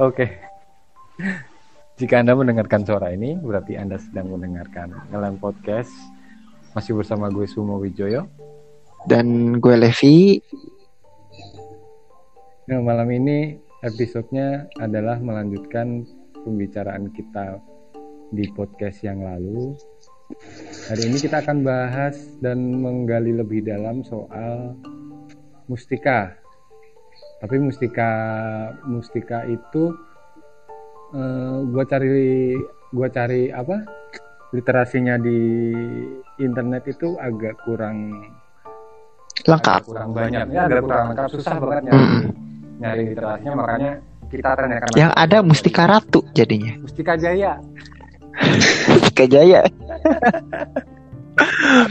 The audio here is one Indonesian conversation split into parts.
Oke. Jika Anda mendengarkan suara ini, berarti Anda sedang mendengarkan Ngelam Podcast. Masih bersama gue Sumo Wijoyo. Dan gue Levi. Nah, malam ini episodenya adalah melanjutkan pembicaraan kita di podcast yang lalu. Hari ini kita akan bahas dan menggali lebih dalam soal mustika. Tapi mustika mustika itu uh, gua cari gua cari apa? literasinya di internet itu agak kurang Lengkap. agak kurang banyak ya agak kurang lengkap susah banget nyari nyari literasinya makanya kita tanyakan Yang ada Mustika Ratu jadinya. Mustika Jaya Mustika Jaya.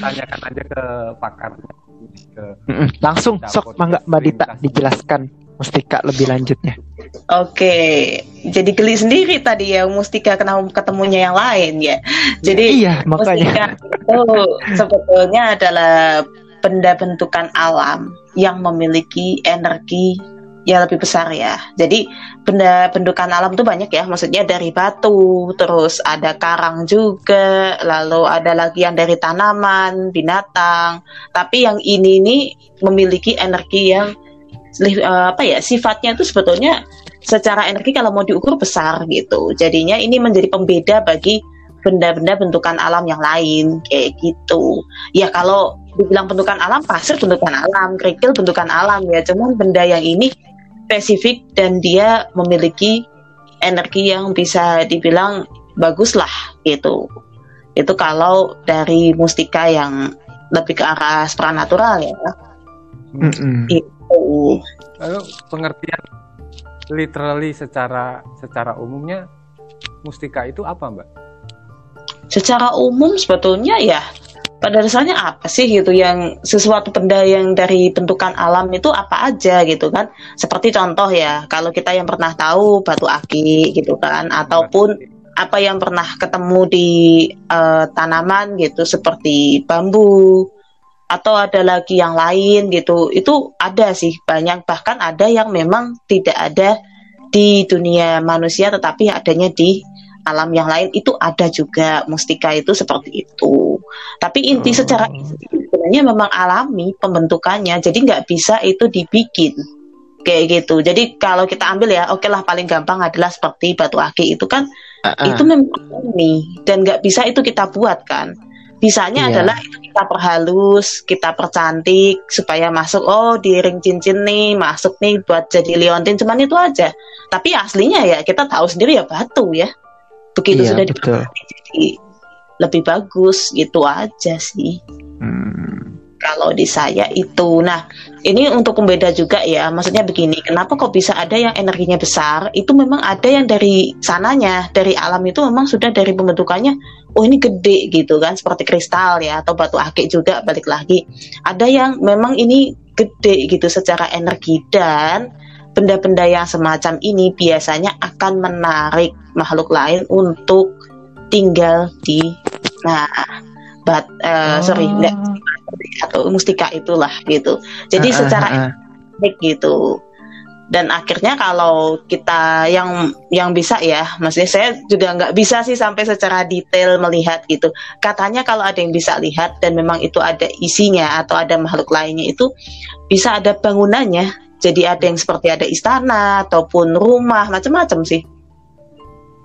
tanyakan aja ke pakarnya ke. Langsung sok mangga Mbak Dita dijelaskan Mustika lebih lanjutnya. Oke, jadi geli sendiri tadi ya Mustika kenapa ketemunya yang lain ya. Jadi Iya, makanya. Mustika itu sebetulnya adalah benda bentukan alam yang memiliki energi yang lebih besar ya. Jadi benda bentukan alam itu banyak ya, maksudnya dari batu, terus ada karang juga, lalu ada lagi yang dari tanaman, binatang. Tapi yang ini ini memiliki energi yang eh, apa ya sifatnya itu sebetulnya secara energi kalau mau diukur besar gitu. Jadinya ini menjadi pembeda bagi benda-benda bentukan alam yang lain kayak gitu. Ya kalau dibilang bentukan alam, pasir bentukan alam, kerikil bentukan alam ya. Cuman benda yang ini spesifik dan dia memiliki energi yang bisa dibilang bagus lah gitu. Itu kalau dari mustika yang lebih ke arah supranatural ya. Mm-mm. Oh. Lalu pengertian literally secara secara umumnya mustika itu apa, Mbak? secara umum sebetulnya ya pada dasarnya apa sih gitu yang sesuatu benda yang dari bentukan alam itu apa aja gitu kan seperti contoh ya kalau kita yang pernah tahu batu aki gitu kan ataupun apa yang pernah ketemu di eh, tanaman gitu seperti bambu atau ada lagi yang lain gitu. Itu ada sih banyak. Bahkan ada yang memang tidak ada di dunia manusia tetapi adanya di alam yang lain. Itu ada juga mustika itu seperti itu. Tapi inti Oh. secara sebenarnya memang alami pembentukannya jadi nggak bisa itu dibikin. Kayak gitu. Jadi kalau kita ambil ya oke lah paling gampang adalah seperti batu aki itu kan. Ah-ah. itu memang alami dan nggak bisa itu kita buat kan bisanya Iya. adalah itu kita perhalus kita percantik supaya masuk oh di ring cincin nih masuk nih buat jadi liontin cuman itu aja tapi aslinya ya kita tahu sendiri ya batu ya begitu Iya, sudah betul. jadi lebih bagus gitu aja sih Hmm. Kalau di saya itu. Nah, ini untuk pembeda juga ya. Maksudnya begini, kenapa kok bisa ada yang energinya besar? Itu memang ada yang dari sananya, dari alam itu memang sudah dari pembentukannya. Oh ini gede gitu kan, seperti kristal ya atau batu akik juga balik lagi. Ada yang memang ini gede gitu secara energi dan benda-benda yang semacam ini biasanya akan menarik makhluk lain untuk tinggal di nah bat sorry Oh. enggak atau mustika itulah gitu. Jadi Ah, secara ah. baik gitu. Dan akhirnya kalau kita yang yang bisa ya, maksudnya saya juga nggak bisa sih sampai secara detail melihat gitu. Katanya kalau ada yang bisa lihat dan memang itu ada isinya atau ada makhluk lainnya itu bisa ada bangunannya. Jadi ada yang seperti ada istana ataupun rumah macam-macam sih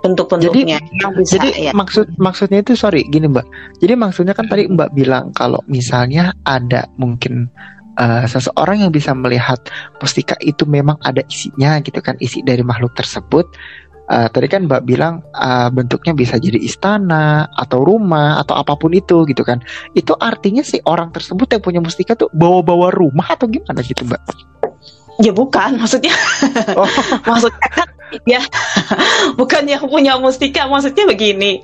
bentuk-bentuknya yang bisa Jadi ya. maksud maksudnya itu sorry gini Mbak. Jadi maksudnya kan tadi Mbak bilang kalau misalnya ada mungkin eh, seseorang yang bisa melihat mustika itu memang ada isinya gitu kan isi dari makhluk tersebut uh, tadi kan Mbak bilang uh, bentuknya bisa jadi istana atau rumah atau apa pun itu gitu kan. Itu artinya si orang tersebut yang punya mustika tuh bawa-bawa rumah atau gimana gitu Mbak? Ya bukan, maksudnya oh. maksudnya kan ya bukan yang punya mustika, maksudnya begini.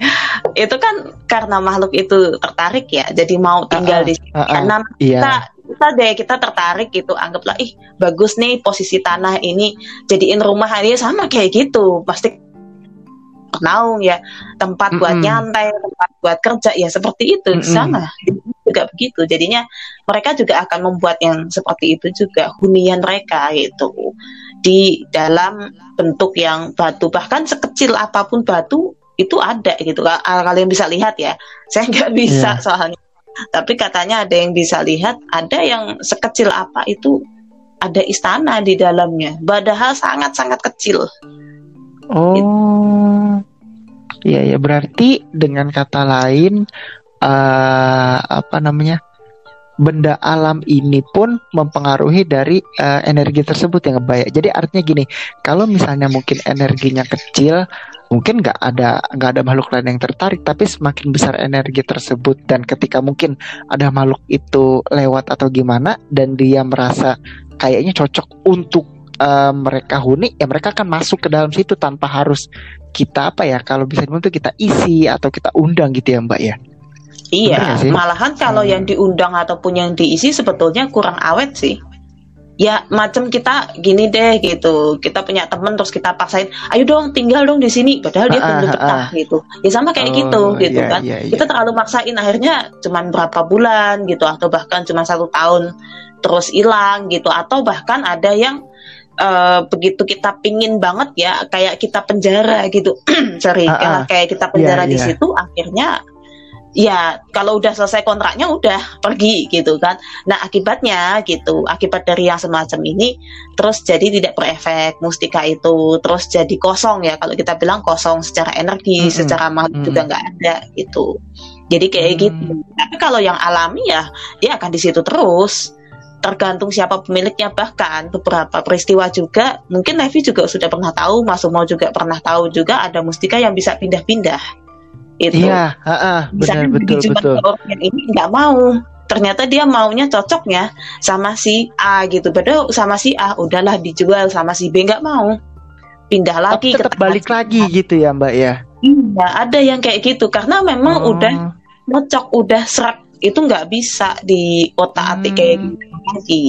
Itu kan karena makhluk itu tertarik ya, jadi mau tinggal uh, uh, di sini. Uh, uh, karena iya. kita kita deh kita tertarik gitu, anggaplah ih bagus nih posisi tanah ini jadiin rumah dia sama kayak gitu, pasti naung ya tempat buat mm -hmm. nyantai tempat buat kerja ya seperti itu mm -hmm. sama juga begitu jadinya mereka juga akan membuat yang seperti itu juga hunian mereka gitu di dalam bentuk yang batu. Bahkan sekecil apa pun batu itu ada gitu. Kalian bisa lihat ya saya nggak bisa yeah. soalnya. Tapi katanya ada yang bisa lihat ada yang sekecil apa itu ada istana di dalamnya. Padahal sangat sangat kecil. Oh, iya ya berarti dengan kata lain uh, apa namanya benda alam ini pun mempengaruhi dari uh, energi tersebut yang baik. Jadi artinya gini, kalau misalnya mungkin energinya kecil, mungkin nggak ada nggak ada makhluk lain yang tertarik, tapi semakin besar energi tersebut dan ketika mungkin ada makhluk itu lewat atau gimana dan dia merasa kayaknya cocok untuk uh, mereka huni ya mereka akan masuk ke dalam situ tanpa harus kita apa ya kalau bisa dibilang kita isi atau kita undang gitu ya mbak ya iya malahan kalau hmm. yang diundang ataupun yang diisi sebetulnya kurang awet sih ya macam kita gini deh gitu kita punya temen terus kita paksain ayo dong tinggal dong di sini padahal dia belum ah, betah ah. gitu ya sama kayak gitu, oh, gitu gitu iya, kan iya, iya. kita terlalu maksain akhirnya cuma berapa bulan gitu atau bahkan cuma satu tahun terus hilang gitu atau bahkan ada yang uh, begitu kita pingin banget ya kayak kita penjara gitu sorry uh, uh, kayak kita penjara yeah, di yeah. situ akhirnya ya kalau udah selesai kontraknya udah pergi gitu kan. Nah akibatnya gitu akibat dari yang semacam ini terus jadi tidak berefek mustika itu terus jadi kosong ya. Kalau kita bilang kosong secara energi mm -hmm. secara makhluk mm -hmm. juga nggak ada gitu. Jadi kayak mm -hmm. gitu. Tapi kalau yang alami ya dia akan di situ terus. Tergantung siapa pemiliknya. Bahkan beberapa peristiwa juga mungkin Levi juga sudah pernah tahu Mas Umo juga pernah tahu juga ada mustika yang bisa pindah-pindah itu iya uh, uh, benar betul betul. orang yang ini nggak mau. Ternyata dia maunya cocoknya sama si A gitu. Padahal sama si A udahlah dijual sama si B nggak mau. Pindah lagi tetap balik lagi gitu ya mbak ya? Iya ada yang kayak gitu. Karena memang hmm. udah cocok udah serak itu nggak bisa di otak atik hmm. kayak gitu lagi.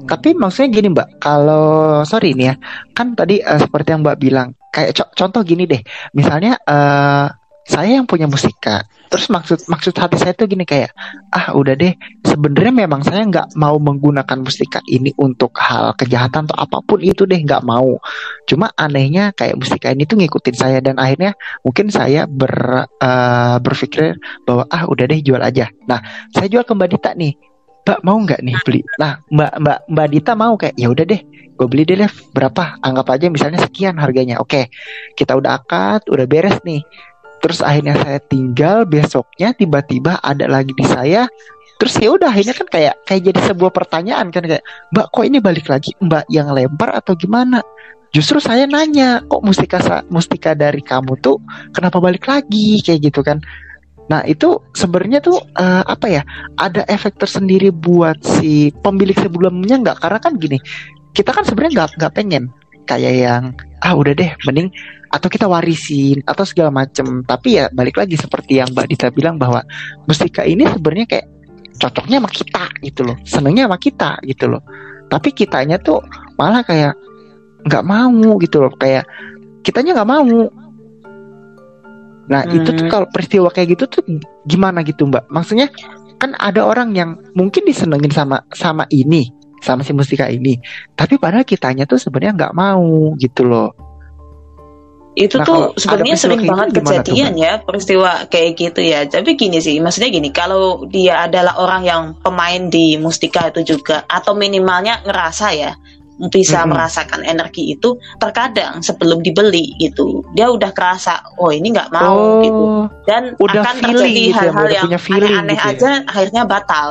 Tapi maksudnya gini Mbak, kalau sorry ini ya, kan tadi uh, seperti yang Mbak bilang, kayak co contoh gini deh, misalnya uh, saya yang punya musika, terus maksud maksud hati saya tuh gini kayak ah udah deh. Sebenarnya memang saya nggak mau menggunakan mustika ini untuk hal kejahatan atau apa pun itu deh nggak mau. Cuma anehnya kayak mustika ini tuh ngikutin saya dan akhirnya mungkin saya ber uh, berpikir bahwa ah udah deh jual aja. Nah saya jual ke mbak Dita nih. Mbak mau nggak nih beli? Nah mbak mbak mbak Dita mau kayak ya udah deh gue beli deh berapa? Anggap aja misalnya sekian harganya. Oke kita udah akad udah beres nih terus akhirnya saya tinggal besoknya tiba-tiba ada lagi di saya. Terus ya udah akhirnya kan kayak kayak jadi sebuah pertanyaan kan kayak mbak kok ini balik lagi? Mbak yang lempar atau gimana? Justru saya nanya kok mustika mustika dari kamu tuh kenapa balik lagi? Kayak gitu kan. Nah itu sebenarnya tuh uh, apa ya ada efek tersendiri buat si pemilik sebelumnya nggak? Karena kan gini kita kan sebenarnya nggak nggak pengen kayak yang ah udah deh mending atau kita warisin atau segala macem. Tapi ya balik lagi seperti yang Mbak Dita bilang bahwa mustika ini sebenarnya kayak cocoknya sama kita gitu loh. Senengnya sama kita gitu loh. Tapi kitanya tuh malah kayak nggak mau gitu loh. Kayak kitanya nggak mau. Nah hmm. itu tuh hmm. kalau peristiwa kayak gitu tuh gimana gitu mbak? Maksudnya kan ada orang yang mungkin disenengin sama sama ini sama si mustika ini. Tapi padahal kitanya tuh sebenarnya nggak mau gitu loh itu nah, tuh sebenarnya sering banget kejadian ya peristiwa kayak gitu ya tapi gini sih maksudnya gini kalau dia adalah orang yang pemain di mustika itu juga atau minimalnya ngerasa ya bisa -hmm. merasakan energi itu terkadang sebelum dibeli gitu dia udah kerasa oh ini nggak mau oh, gitu dan akan terjadi gitu hal-hal ya, yang aneh-aneh gitu ya? aja akhirnya batal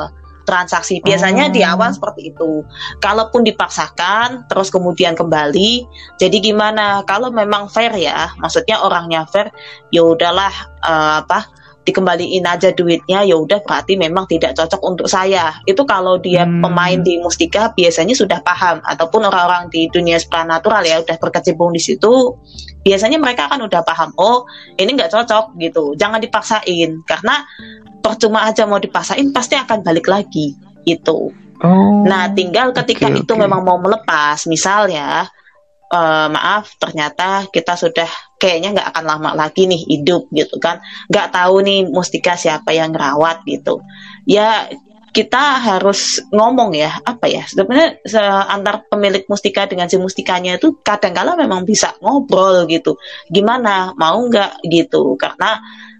transaksi. Biasanya di Oh. awal seperti itu. Kalaupun dipaksakan, terus kemudian kembali. Jadi gimana? Kalau memang fair ya, maksudnya orangnya fair, ya udahlah eh, apa dikembaliin aja duitnya ya udah berarti memang tidak cocok untuk saya itu kalau dia Hmm. pemain di Mustika biasanya sudah paham ataupun orang-orang di dunia supranatural ya udah berkecimpung di situ biasanya mereka kan udah paham oh ini nggak cocok gitu jangan dipaksain karena percuma aja mau dipaksain pasti akan balik lagi gitu Oh. Nah, tinggal ketika oke, itu oke. memang mau melepas, misalnya, eh, maaf, ternyata kita sudah kayaknya nggak akan lama lagi nih hidup gitu kan, nggak tahu nih mustika siapa yang ngerawat gitu. Ya kita harus ngomong ya apa ya sebenarnya se- antar pemilik mustika dengan si mustikanya itu kadang-kala memang bisa ngobrol gitu. Gimana mau nggak? gitu. Karena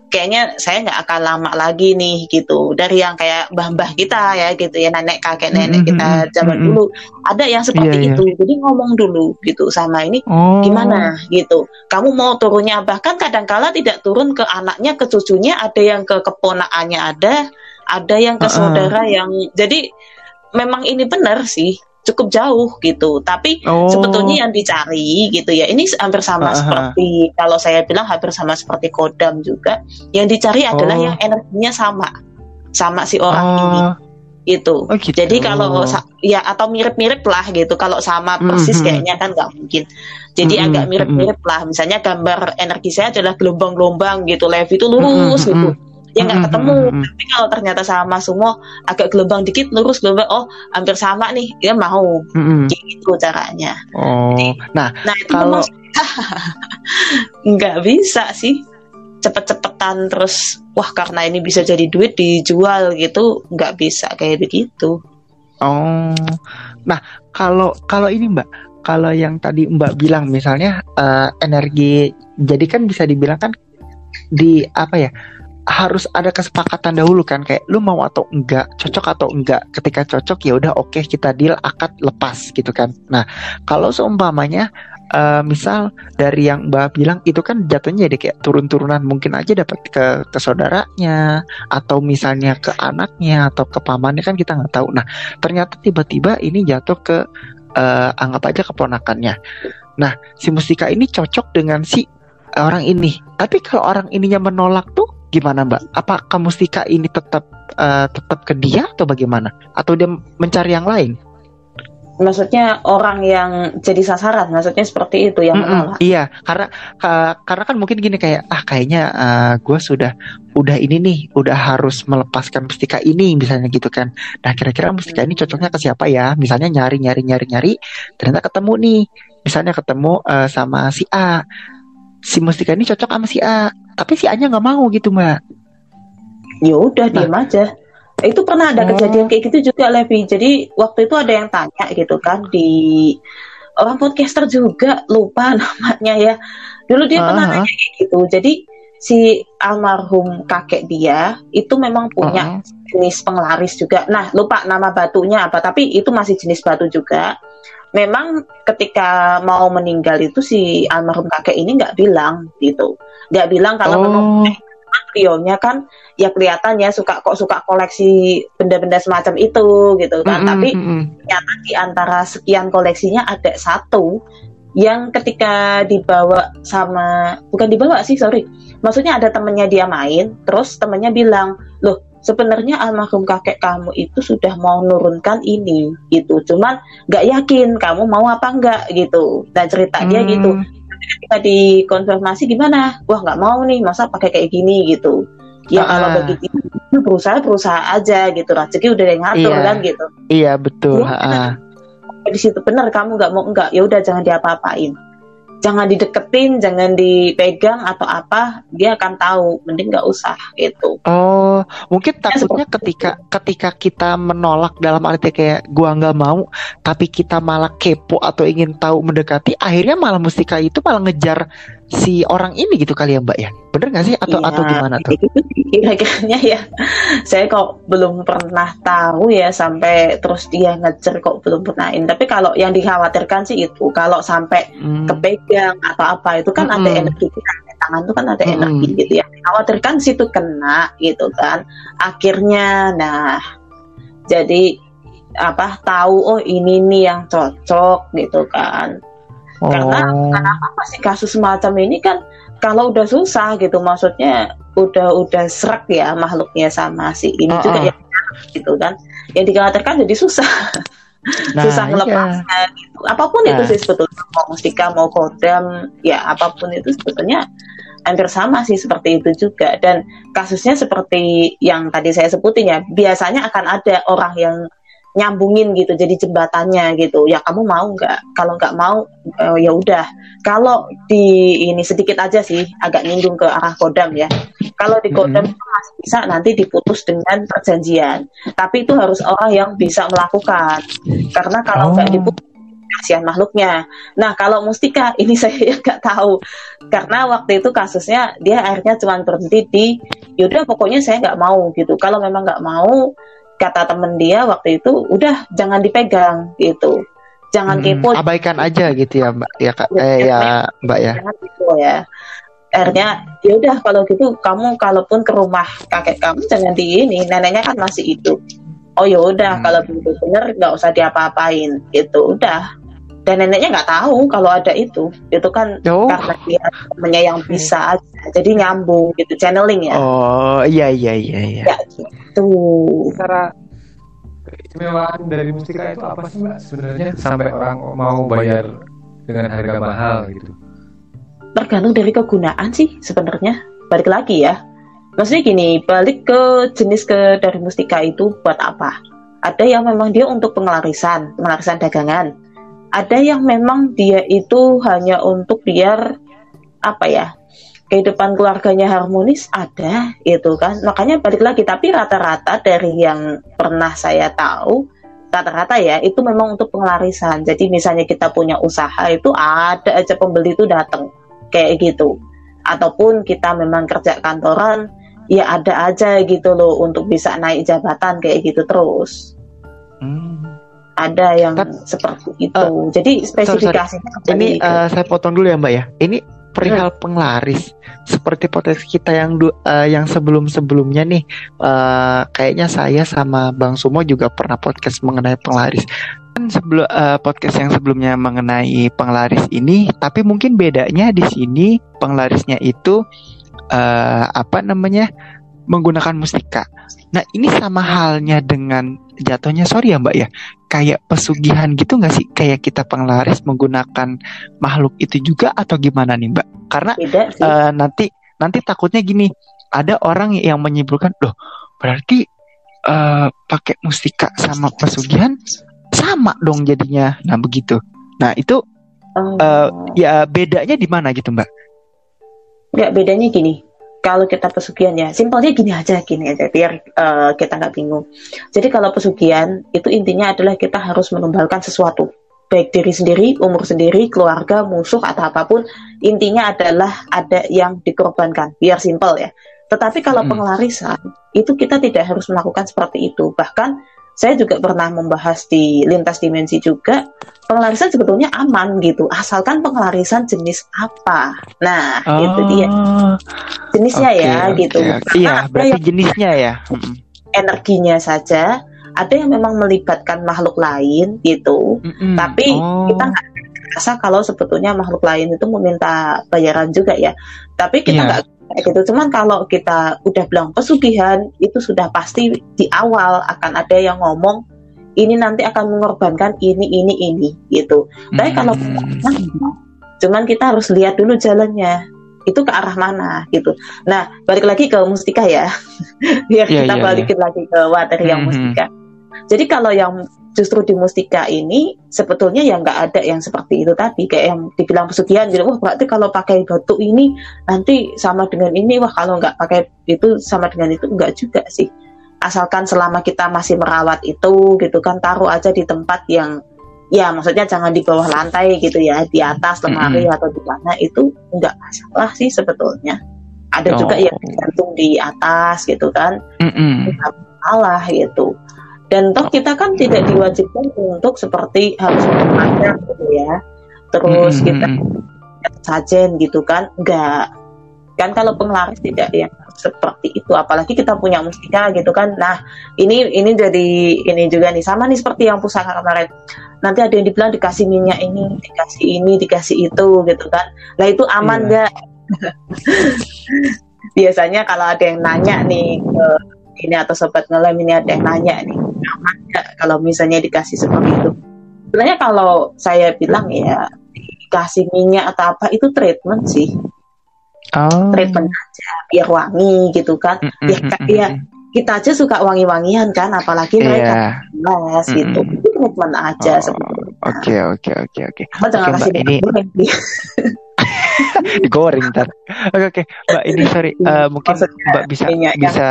kayaknya saya nggak akan lama lagi nih gitu. Dari yang kayak mbah-mbah kita ya gitu ya nenek kakek nenek Mm, kita mm, mm, zaman mm, mm. dulu. Ada yang seperti Iya, iya. itu. Jadi ngomong dulu gitu sama ini Oh. gimana? gitu. Kamu mau turunnya bahkan kadangkala tidak turun ke anaknya ke cucunya ada yang ke keponakannya ada ada yang ke saudara yang jadi memang ini benar sih cukup jauh gitu tapi Oh. sebetulnya yang dicari gitu ya ini hampir sama Uh-uh. seperti kalau saya bilang hampir sama seperti kodam juga yang dicari adalah Oh. yang energinya sama sama si orang ini Oh. gitu Oh, gitu. jadi kalau ya atau mirip-mirip lah gitu. Kalau sama persis Mhm. kayaknya kan nggak mungkin. Jadi Mhm, agak mirip-mirip lah. Misalnya gambar energi saya adalah gelombang-gelombang gitu. Levi itu lurus Mhm, gitu. Ya nggak Mhm, ketemu. mhm. Tapi kalau ternyata sama semua agak gelombang dikit lurus gelombang. Oh hampir sama nih. Dia mau. Mm-mm. Gitu caranya. Oh. Nah, Nah itu Kalau- nggak bisa sih cepet-cepetan terus wah karena ini bisa jadi duit dijual gitu nggak bisa kayak begitu Oh, nah kalau kalau ini Mbak, kalau yang tadi Mbak bilang misalnya eh, energi, jadi kan bisa dibilang kan di apa ya harus ada kesepakatan dahulu kan kayak lu mau atau enggak, cocok atau enggak. Ketika cocok ya udah oke kita deal akad lepas gitu kan. Nah kalau seumpamanya eh, misal dari yang Mbak bilang itu kan jatuhnya jadi kayak turun-turunan mungkin aja dapat ke ke saudaranya atau misalnya ke anaknya atau ke pamannya kan kita nggak tahu. Nah ternyata tiba-tiba ini jatuh ke eh, anggap aja keponakannya. Nah, si Mustika ini cocok dengan si orang ini. Tapi kalau orang ininya menolak tuh gimana, Mbak? Apakah Mustika ini tetap eh, tetap ke dia atau bagaimana? Atau dia mencari yang lain? maksudnya orang yang jadi sasaran maksudnya seperti itu yang Mm-mm, menolak iya, karena ka- karena kan mungkin gini kayak ah kayaknya gue sudah udah ini nih, udah harus melepaskan mustika ini misalnya gitu kan. Nah kira-kira mustika ini cocoknya ke siapa ya? Misalnya nyari nyari nyari nyari, ternyata ketemu nih, misalnya ketemu eh, sama si A, si mustika ini cocok sama si A, tapi si A-nya nggak mau gitu mbak. ya udah Nah. diem aja itu pernah ada Oh. kejadian kayak gitu juga Levi jadi waktu itu ada yang tanya gitu kan di orang podcaster juga lupa namanya ya dulu dia pernah Ah, ah. nanya kayak gitu jadi si almarhum kakek dia itu memang punya Oh, jenis penglaris juga. Nah, lupa nama batunya apa, tapi itu masih jenis batu juga. Memang ketika mau meninggal itu si almarhum kakek ini nggak bilang gitu, nggak bilang kalau Oh. Rionya kan ya kelihatan ya suka kok suka koleksi benda-benda semacam itu gitu kan. Mm-mm, Tapi mm-mm. ternyata di antara sekian koleksinya ada satu yang ketika dibawa sama bukan dibawa sih sorry maksudnya ada temennya dia main terus temennya bilang loh sebenarnya almarhum kakek kamu itu sudah mau nurunkan ini gitu cuman nggak yakin kamu mau apa enggak gitu dan cerita dia Hmm. gitu ketika dikonfirmasi gimana wah nggak mau nih masa pakai kayak gini gitu ya kalau Ah. begitu berusaha berusaha aja gitu rezeki udah yang ngatur Iya. kan gitu Iya betul. Ya, ha-ha. di situ benar kamu nggak mau enggak ya udah jangan diapa-apain jangan dideketin jangan dipegang atau apa dia akan tahu. Mending nggak usah gitu. Oh, mungkin takutnya seperti ketika ketika kita menolak dalam arti kayak gua nggak mau, tapi kita malah kepo atau ingin tahu mendekati, akhirnya malah mustika itu malah ngejar si orang ini gitu kali ya Mbak ya? Bener nggak sih? Atau Iya, atau gimana tuh? itu kira-kiranya ya saya kok belum pernah tahu ya sampai terus dia ngejar kok belum pernahin tapi kalau yang dikhawatirkan sih itu kalau sampai Hmm, kepegang atau apa itu kan ada Mm-mm. energi kita tangan itu kan ada Mm-mm. energi gitu ya dikhawatirkan situ kena gitu kan akhirnya nah jadi apa tahu oh ini nih yang cocok gitu kan karena Oh. kenapa sih kasus semacam ini kan kalau udah susah gitu maksudnya udah udah serak ya makhluknya sama si ini Ah, juga ah. ya gitu kan yang dikhawatirkan jadi susah Nah, susah iya. melepasnya gitu apa pun itu Nah. sih sebetulnya mau mustika mau kodam ya apa pun itu sebetulnya hampir sama sih seperti itu juga dan kasusnya seperti yang tadi saya sebutin ya biasanya akan ada orang yang nyambungin gitu jadi jembatannya gitu ya kamu mau nggak kalau nggak mau eh, ya udah kalau di ini sedikit aja sih agak nyinggung ke arah kodam ya kalau di kodam Mm-mm. itu masih bisa nanti diputus dengan perjanjian tapi itu harus orang yang bisa melakukan karena kalau nggak Oh. diputus kasihan makhluknya. Nah kalau Mustika ini saya nggak tahu karena waktu itu kasusnya dia akhirnya cuma berhenti di yaudah pokoknya saya nggak mau gitu. Kalau memang nggak mau kata temen dia waktu itu udah jangan dipegang gitu. Jangan Hmm, kepo, abaikan aja gitu ya mbak ya kak eh ya mbak ya jangan kepo ya. Akhirnya ya udah kalau gitu kamu kalaupun ke rumah kakek kamu jangan di ini neneknya kan masih hidup. Oh ya udah Hmm. kalau begitu bener nggak usah diapa-apain gitu udah. Dan neneknya nggak tahu kalau ada itu. Itu kan oh karena dia temennya yang bisa aja. Jadi nyambung gitu channeling ya. oh iya iya iya iya Ya gitu. Cara keistimewaan dari mustika itu apa sih mbak sebenarnya sampai orang mau bayar dengan harga mahal gitu? tergantung dari kegunaan sih sebenarnya balik lagi ya maksudnya gini balik ke jenis ke dari mustika itu buat apa ada yang memang dia untuk pengelarisan pengelarisan dagangan ada yang memang dia itu hanya untuk biar apa ya kehidupan keluarganya harmonis ada itu kan. Makanya balik lagi tapi rata-rata dari yang pernah saya tahu rata-rata ya itu memang untuk pengelarisan jadi misalnya kita punya usaha itu ada aja pembeli itu datang kayak gitu. Ataupun kita memang kerja kantoran ya ada aja gitu loh untuk bisa naik jabatan kayak gitu terus. Hmm. Ada yang Tapi- seperti itu. Jadi spesifikasinya ini itu. eh, saya potong dulu ya mbak ya. Ini perihal penglaris. Seperti potensi kita yang eh, yang sebelum sebelumnya nih eh, kayaknya saya sama bang Sumo juga pernah podcast mengenai penglaris. Kan sebelum eh, podcast yang sebelumnya mengenai penglaris ini tapi mungkin bedanya di sini penglarisnya itu eh, apa namanya menggunakan mustika. Nah ini sama halnya dengan jatuhnya sorry ya mbak ya. Kayak pesugihan gitu nggak sih? Kayak kita penglaris menggunakan makhluk itu juga atau gimana nih mbak? Karena eh, nanti nanti takutnya gini ada orang yang menyimpulkan loh berarti eh, pakai mustika sama pesugihan sama dong jadinya. Nah begitu. Nah itu Oh. eh, ya bedanya di mana gitu mbak? Nggak bedanya gini kalau kita pesugihan ya simpelnya gini aja gini aja biar eh, kita nggak bingung. Jadi kalau pesugihan itu intinya adalah kita harus menumbalkan sesuatu. Baik diri sendiri umur sendiri keluarga musuh atau apa pun intinya adalah ada yang dikorbankan. Biar simpel ya. Tetapi kalau Mm-mm. pengelarisan itu kita tidak harus melakukan seperti itu. Bahkan saya juga pernah membahas di lintas dimensi juga pengelarisan sebetulnya aman gitu asalkan pengelarisan jenis apa nah itu dia jenisnya ya Oh. Oke, gitu. oke, oke. Karena iya berarti yang jenisnya ya Mm-mm. energinya saja, ada yang memang melibatkan makhluk lain gitu. Mm-mm. Tapi Oh. kita nggak rasa kalau sebetulnya makhluk lain itu meminta bayaran juga ya. Tapi kita Iya. nggak kayak gitu. Cuman kalau kita udah bilang pesugihan itu sudah pasti di awal akan ada yang ngomong ini nanti akan mengorbankan ini ini ini gitu. Tapi kalau Mm. Nah, cuman kita harus lihat dulu jalannya itu ke arah mana gitu. Nah, balik lagi ke mustika ya. Biar Iya, kita iya, balikin lagi ke materi yang Mhm. mustika. Jadi kalau yang justru di mustika ini sebetulnya yang nggak ada yang seperti itu tadi kayak yang dibilang pesugihan gitu wah berarti kalau pakai batu ini nanti sama dengan ini wah kalau nggak pakai itu sama dengan itu enggak juga sih asalkan selama kita masih merawat itu gitu kan taruh aja di tempat yang ya maksudnya jangan di bawah lantai gitu ya di atas lemari atau di mana itu enggak masalah sih sebetulnya ada juga Oh. yang digantung di atas gitu kan Mm-mm. salah gitu. Dan toh kita kan tidak diwajibkan untuk seperti harus mengajar gitu ya. Terus Mm-mm, kita mm-mm. sajen gitu kan, enggak. kan kalau penglaris tidak yang seperti itu apalagi kita punya mustika gitu kan? Nah ini ini jadi ini juga nih sama nih seperti yang pusaka kemarin. Nanti ada yang dibilang dikasih minyak ini dikasih ini dikasih itu gitu kan? Lah itu aman nggak? Biasanya kalau ada yang nanya nih ke ini atau sobat ngelem ini ada yang nanya nih aman nggak kalau misalnya dikasih seperti itu sebenarnya kalau saya bilang ya dikasih minyak atau apa itu treatment sih Oh. treatment aja biar wangi gitu kan Mm, mm, ya, mm, mm, ya mm. kita aja suka wangi-wangian kan apalagi mereka Iya. les Mm, gitu mm. itu treatment aja Oh, sebetulnya Oke oke oke oke. Jangan kasih ini-. Digoreng ntar. Oke oke Mbak ini sorry eh, mungkin Maksudnya Mbak bisa minyak bisa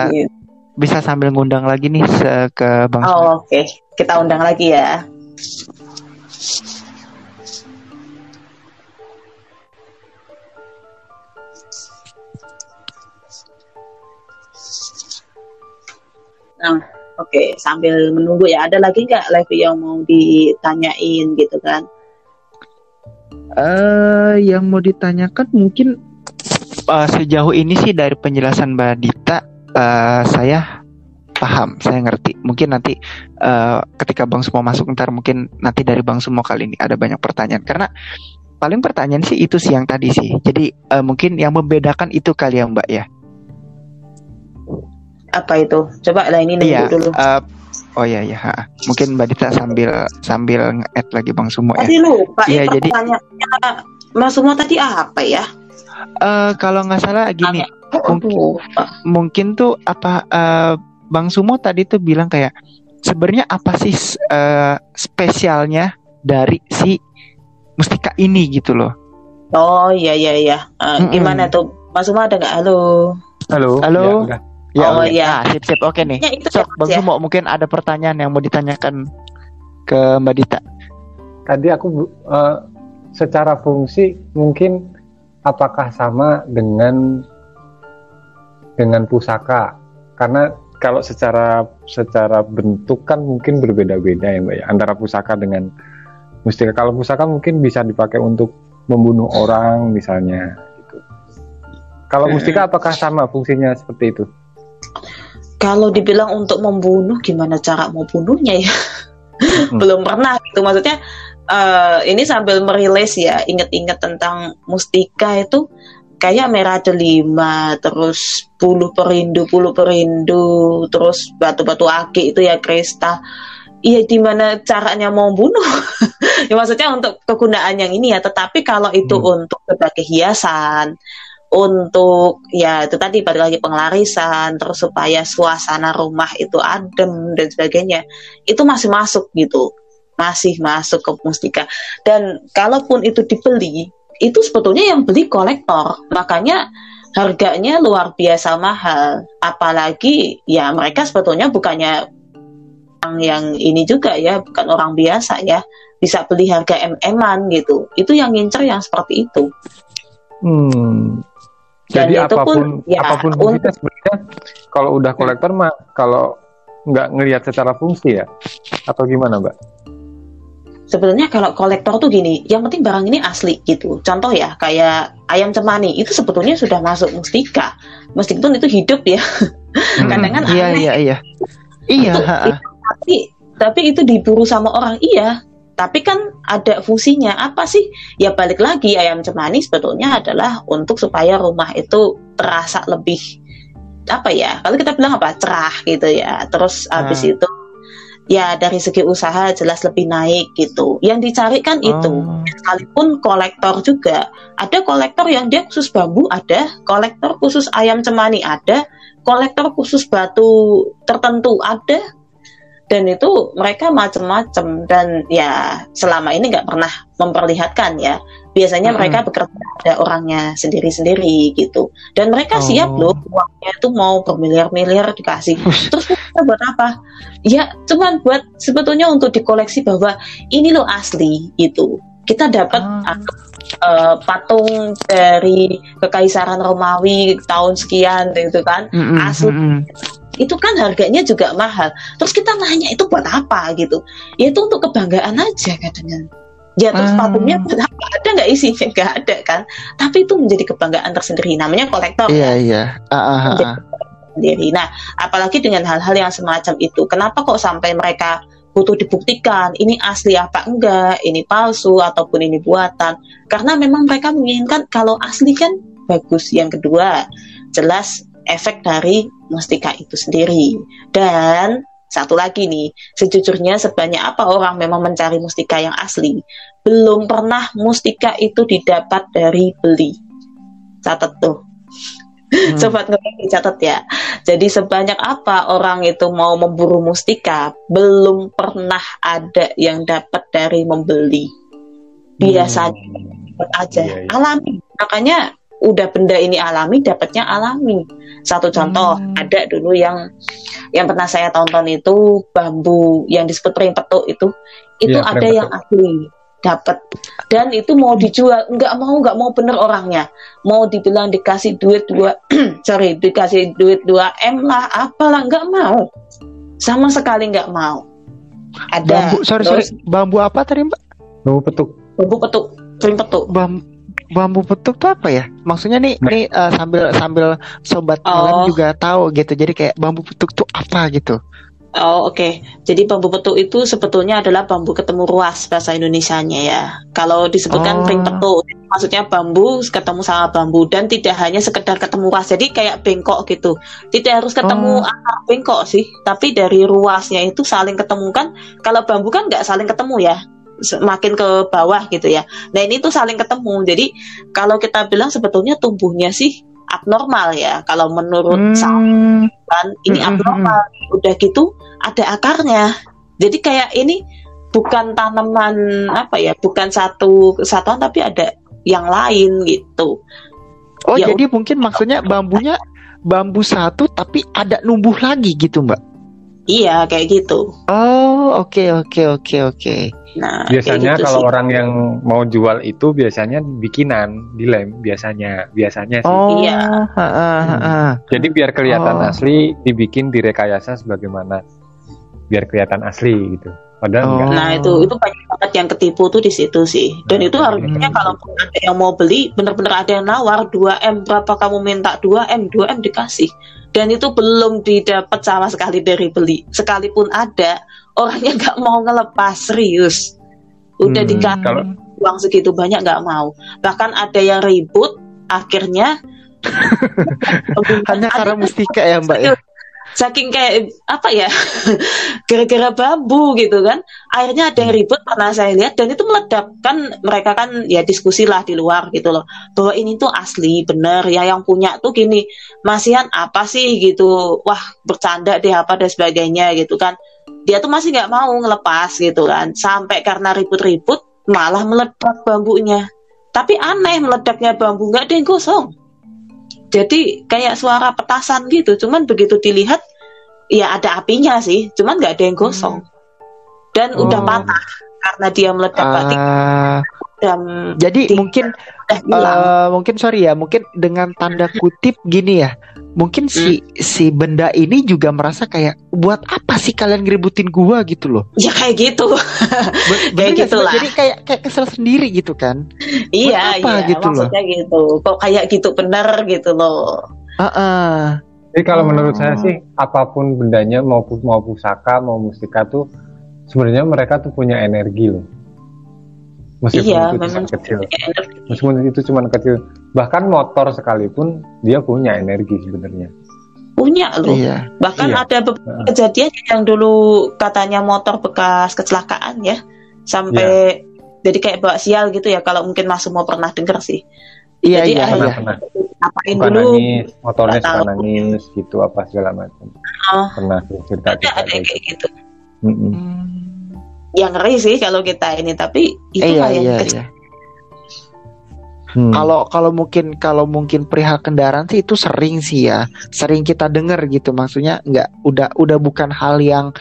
bisa sambil ngundang lagi nih ke Bang oh oke. Kita undang lagi ya. Nah, oke. Sambil menunggu ya. Ada lagi nggak live yang mau ditanyain gitu kan? Eh, yang mau ditanyakan mungkin eh, sejauh ini sih dari penjelasan Mbak Dita, eh, saya paham, saya ngerti. Mungkin nanti eh, ketika Bang Sumo masuk ntar mungkin nanti dari Bang Sumo kali ini ada banyak pertanyaan karena paling pertanyaan sih itu sih yang tadi sih. Jadi eh, mungkin yang membedakan itu kali ya Mbak ya. Apa itu? Coba lah ini nunggu Iya. dulu. eh, oh iya ha. Mungkin Mbak Dita sambil sambil nge-add lagi Bang Sumo ya. Tadi lupa Iya, ya jadi- pertanyaannya Mas semua tadi apa ya? Eh, kalau nggak salah gini, mungkin- Lupa. mungkin tuh apa eh, Bang Sumo tadi tuh bilang kayak sebenarnya apa sih eh, spesialnya dari si mustika ini gitu loh. Oh iya iya iya. Mm-mm. Gimana tuh? Mas Uma ada nggak? Halo. Halo. Halo. Ya, udah. Oh, iya. Nah, sip sip oke nih. Ya, itu Sok ya, Bang ya. Sumo mungkin ada pertanyaan yang mau ditanyakan ke Mbak Dita. Tadi aku eh, secara fungsi mungkin apakah sama dengan dengan pusaka? Karena kalau secara secara bentuk kan mungkin berbeda-beda ya Mbak ya antara pusaka dengan mustika. Kalau pusaka mungkin bisa dipakai untuk membunuh orang misalnya gitu. Kalau Hmm. mustika apakah sama fungsinya seperti itu? Kalau dibilang untuk membunuh, gimana cara mau bunuhnya ya? Hmm. Belum pernah gitu. Maksudnya eh, ini sambil merilis ya, inget-inget tentang mustika itu kayak merah delima, terus bulu perindu, bulu perindu, terus batu-batu aki itu ya kristal. Iya, gimana caranya mau bunuh? ya maksudnya untuk kegunaan yang ini ya. Tetapi kalau itu Hmm. untuk sebagai hiasan, untuk ya itu tadi balik lagi pengelarisan, terus supaya suasana rumah itu adem dan sebagainya, itu masih masuk gitu, masih masuk ke mustika. Dan kalaupun itu dibeli, itu sebetulnya yang beli kolektor, makanya harganya luar biasa mahal. Apalagi ya mereka sebetulnya bukannya orang yang ini juga ya, bukan orang biasa ya, bisa beli harga mm-an gitu. Itu yang ngincer yang seperti itu. Hmm. Dan Jadi itu pun, apa pun ya, apa pun un- kita sebenarnya kalau udah kolektor mah kalau nggak ngelihat secara fungsi ya atau gimana mbak? Sebenarnya kalau kolektor tuh gini, yang penting barang ini asli gitu. Contoh ya, kayak ayam cemani itu sebetulnya sudah masuk mustika. Meskipun itu hidup ya, kadang kan Iya aneh. iya iya. Iya. Ha-ha. Tapi tapi itu diburu sama orang iya. Tapi kan ada fungsinya apa sih? Ya balik lagi ayam cemani sebetulnya adalah untuk supaya rumah itu terasa lebih apa ya? Kalau kita bilang apa? cerah gitu ya. Terus habis Ah. itu ya dari segi usaha jelas lebih naik gitu. Yang dicari kan itu Oh. sekalipun kolektor juga ada kolektor yang dia khusus bambu ada kolektor khusus ayam cemani ada kolektor khusus batu tertentu ada dan itu mereka macem-macem dan ya selama ini nggak pernah memperlihatkan ya biasanya Mm-mm. mereka bekerja ada orangnya sendiri-sendiri gitu dan mereka siap Oh. loh uangnya itu mau bermiliar-miliar dikasih terus kita buat apa ya cuman buat sebetulnya untuk dikoleksi bahwa ini loh asli gitu kita dapat Ah. eh, patung dari kekaisaran Romawi tahun sekian gitu kan Mm-mm, asli. mm-mm. Itu kan harganya juga mahal. Terus kita nanya itu buat apa? gitu. Ya itu untuk kebanggaan aja kadang jatuh Ah. sepatunya ada nggak isinya? Nggak ada kan? Tapi itu menjadi kebanggaan tersendiri. Namanya kolektor Iya ya iya. Ah, ah. sendiri nah apalagi dengan hal-hal yang semacam itu. Kenapa kok sampai mereka butuh dibuktikan? Ini asli apa enggak? Ini palsu ataupun ini buatan? Karena memang mereka menginginkan kalau asli kan bagus. Yang kedua jelas efek dari mustika itu sendiri. Dan satu lagi nih sejujurnya sebanyak apa orang memang mencari mustika yang asli belum pernah mustika itu didapat dari beli. Catat tuh. Hmm. sobat ngerti dicatat ya. Jadi sebanyak apa orang itu mau memburu mustika belum pernah ada yang dapat dari membeli. Biasanya dapat aja. Iya, iya. alami. Makanya udah benda ini alami dapatnya alami. Satu contoh Hmm. ada dulu yang yang pernah saya tonton itu bambu yang disebut pring petuk itu itu Iya, ada pring yang asli dapat dan itu mau dijual nggak mau nggak mau bener orangnya. Mau dibilang dikasih duit dua sorry dikasih duit 2 m lah apalah nggak mau. Sama sekali nggak mau. Ada. Bambu, sorry sorry, Terus? Bambu apa tadi mbak? Bambu petuk. bambu petuk pring petuk. Bam, bambu petuk tuh apa ya? Maksudnya nih, Nah. nih eh, sambil sambil sobat Oh. ngelem juga tahu gitu. Jadi kayak bambu petuk tuh apa gitu? Oh oke, jadi bambu petuk itu sebetulnya adalah bambu ketemu ruas bahasa Indonesianya ya. Kalau Oh. disebutkan pring petuk, maksudnya bambu ketemu sama bambu dan tidak hanya sekedar ketemu ruas. Jadi kayak bengkok gitu, tidak harus ketemu Oh. akar bengkok sih, tapi dari ruasnya itu saling ketemu kan. Kalau bambu kan nggak saling ketemu ya, semakin ke bawah gitu ya. Nah ini tuh saling ketemu. Jadi kalau kita bilang sebetulnya tumbuhnya sih abnormal ya. Kalau menurut Hmm, kan ini Mm-mm, abnormal udah gitu ada akarnya jadi kayak ini bukan tanaman apa ya bukan satu kesatuan tapi ada yang lain gitu Oh Ya jadi mungkin maksudnya bambunya bambu satu tapi ada numbuh lagi gitu mbak? Iya kayak gitu Oh oke oke oke oke. nah Biasanya gitu kalau sih. orang yang mau jual itu biasanya bikinan, dilem biasanya, biasanya sih. Oh Iya. ha, ha, ha, ha. Jadi biar kelihatan Oh. asli dibikin direkayasa sebagaimana biar kelihatan asli gitu. Padahal Oh. enggak. Nah itu itu banyak banget yang ketipu tuh di situ sih. Dan itu harusnya Hmm. kalau ada yang mau beli bener-bener ada yang nawar 2 m berapa kamu minta 2 m 2 m dikasih. Dan itu belum didapat sama sekali dari beli. Sekalipun ada orangnya nggak mau ngelepas serius. Udah Hmm, dikasih kalau- uang segitu banyak nggak mau. Bahkan ada yang ribut akhirnya Hanya karena mustika ya mbak ya. Saking kayak apa ya gara-gara bambu gitu kan. Akhirnya ada yang ribut pernah saya lihat dan itu meledak kan mereka kan ya diskusi lah di luar gitu loh. Bahwa ini tuh asli bener ya yang punya tuh gini masihan apa sih? gitu. Wah bercanda deh apa dan sebagainya gitu kan. Dia tuh masih nggak mau ngelepas gitu kan. Sampai karena ribut-ribut malah meledak bambunya. Tapi aneh meledaknya bambu nggak ada yang gosong jadi kayak suara petasan gitu cuman begitu dilihat ya ada apinya sih cuman nggak ada yang gosong dan udah Oh. patah karena dia meledak Ah, dan jadi di- mungkin udah eh, mungkin sorry ya, mungkin dengan tanda kutip gini ya. Mungkin si si benda ini juga merasa kayak buat apa sih kalian ngeributin gua gitu loh. ya kayak gitu Kayak nggak sih, gitu Mbak? lah. Jadi kayak kayak kesel sendiri gitu kan. iya apa iya gitu loh? maksudnya gitu kok kayak gitu bener gitu loh Heeh. Jadi kalau Oh. menurut saya sih apa pun bendanya mau mau pusaka mau mustika tuh sebenarnya mereka tuh punya energi loh. Meskipun iya itu cuma memang kecil. energi. Meskipun itu cuma kecil, bahkan motor sekalipun dia punya energi sebenarnya. punya loh Iya. bahkan Iya. ada beberapa kejadian yang dulu katanya motor bekas kecelakaan ya sampai jadi kayak bawa sial gitu ya kalau mungkin Mas semua pernah dengar sih Iya Jadi iya iya. Pernah apain Suka dulu nangis, motornya suka nangis gitu apa segala macam. Oh. Pernah cerita ada cerita ada kayak gitu gitu. Mm-mm. Hmm. Yang ngeri sih kalau kita ini tapi itu Iya yang iya kecil iya. Hmm. Kalau kalau mungkin kalau mungkin perihal kendaraan sih itu sering sih ya, sering kita dengar gitu. Maksudnya nggak udah udah bukan hal yang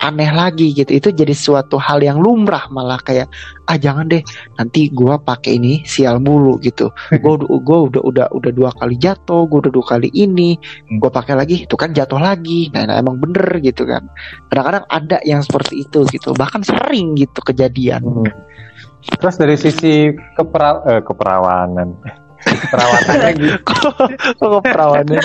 aneh lagi gitu. Itu jadi suatu hal yang lumrah malah kayak ah jangan deh nanti gua pakai ini sial mulu gitu. Gua udah gua udah udah udah dua kali jatuh, gua udah dua kali ini, gua pakai lagi itu kan jatuh lagi. Nah, nah, emang bener gitu kan. Kadang-kadang ada yang seperti itu gitu. Bahkan sering gitu kejadian. Hmm. Terus dari sisi kepera eh, keperawanan, perawatannya gitu. Kok perawannya?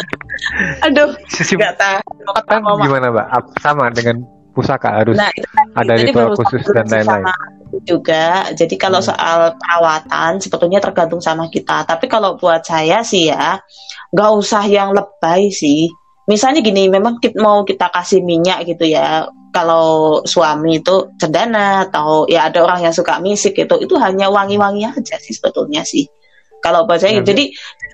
Aduh, Sisi nggak tahu. kan gimana, Mbak? Sama dengan pusaka harus Nah, itu ada Jadi ritual khusus dan lain-lain. itu juga. Jadi kalau Hmm. soal perawatan sebetulnya tergantung sama kita. Tapi kalau buat saya sih ya, nggak usah yang lebay sih. Misalnya gini, memang kita, mau kita kasih minyak gitu ya. Kalau suami itu cendana atau ya ada orang yang suka misik gitu, itu hanya wangi-wangi aja sih sebetulnya sih. Kalau buat saya, Oke. jadi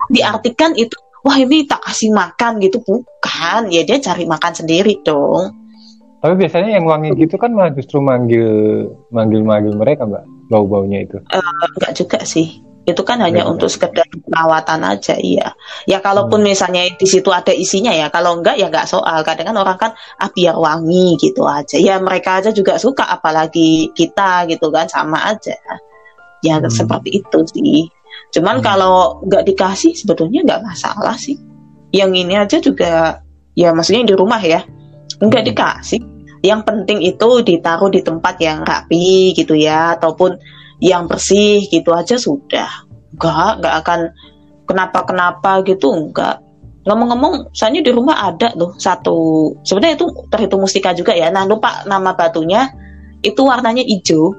diartikan itu, wah ini tak kasih makan gitu, bukan. Ya dia cari makan sendiri dong. Tapi biasanya yang wangi gitu kan malah justru manggil manggil manggil mereka, Mbak. Bau-baunya itu. enggak juga sih itu kan hanya untuk sekedar perawatan aja iya ya kalaupun misalnya di situ ada isinya ya kalau enggak ya enggak soal kadang kan orang kan ah biar wangi gitu aja ya mereka aja juga suka apalagi kita gitu kan sama aja ya Hmm. seperti itu sih cuman Hmm. kalau enggak dikasih sebetulnya enggak masalah sih yang ini aja juga ya maksudnya di rumah ya enggak Hmm. dikasih yang penting itu ditaruh di tempat yang rapi gitu ya ataupun yang bersih gitu aja sudah. Enggak enggak akan kenapa-kenapa gitu enggak. Ngomong-ngomong soalnya di rumah ada loh satu sebenarnya itu terhitung mustika juga ya. Nah lupa nama batunya itu warnanya hijau.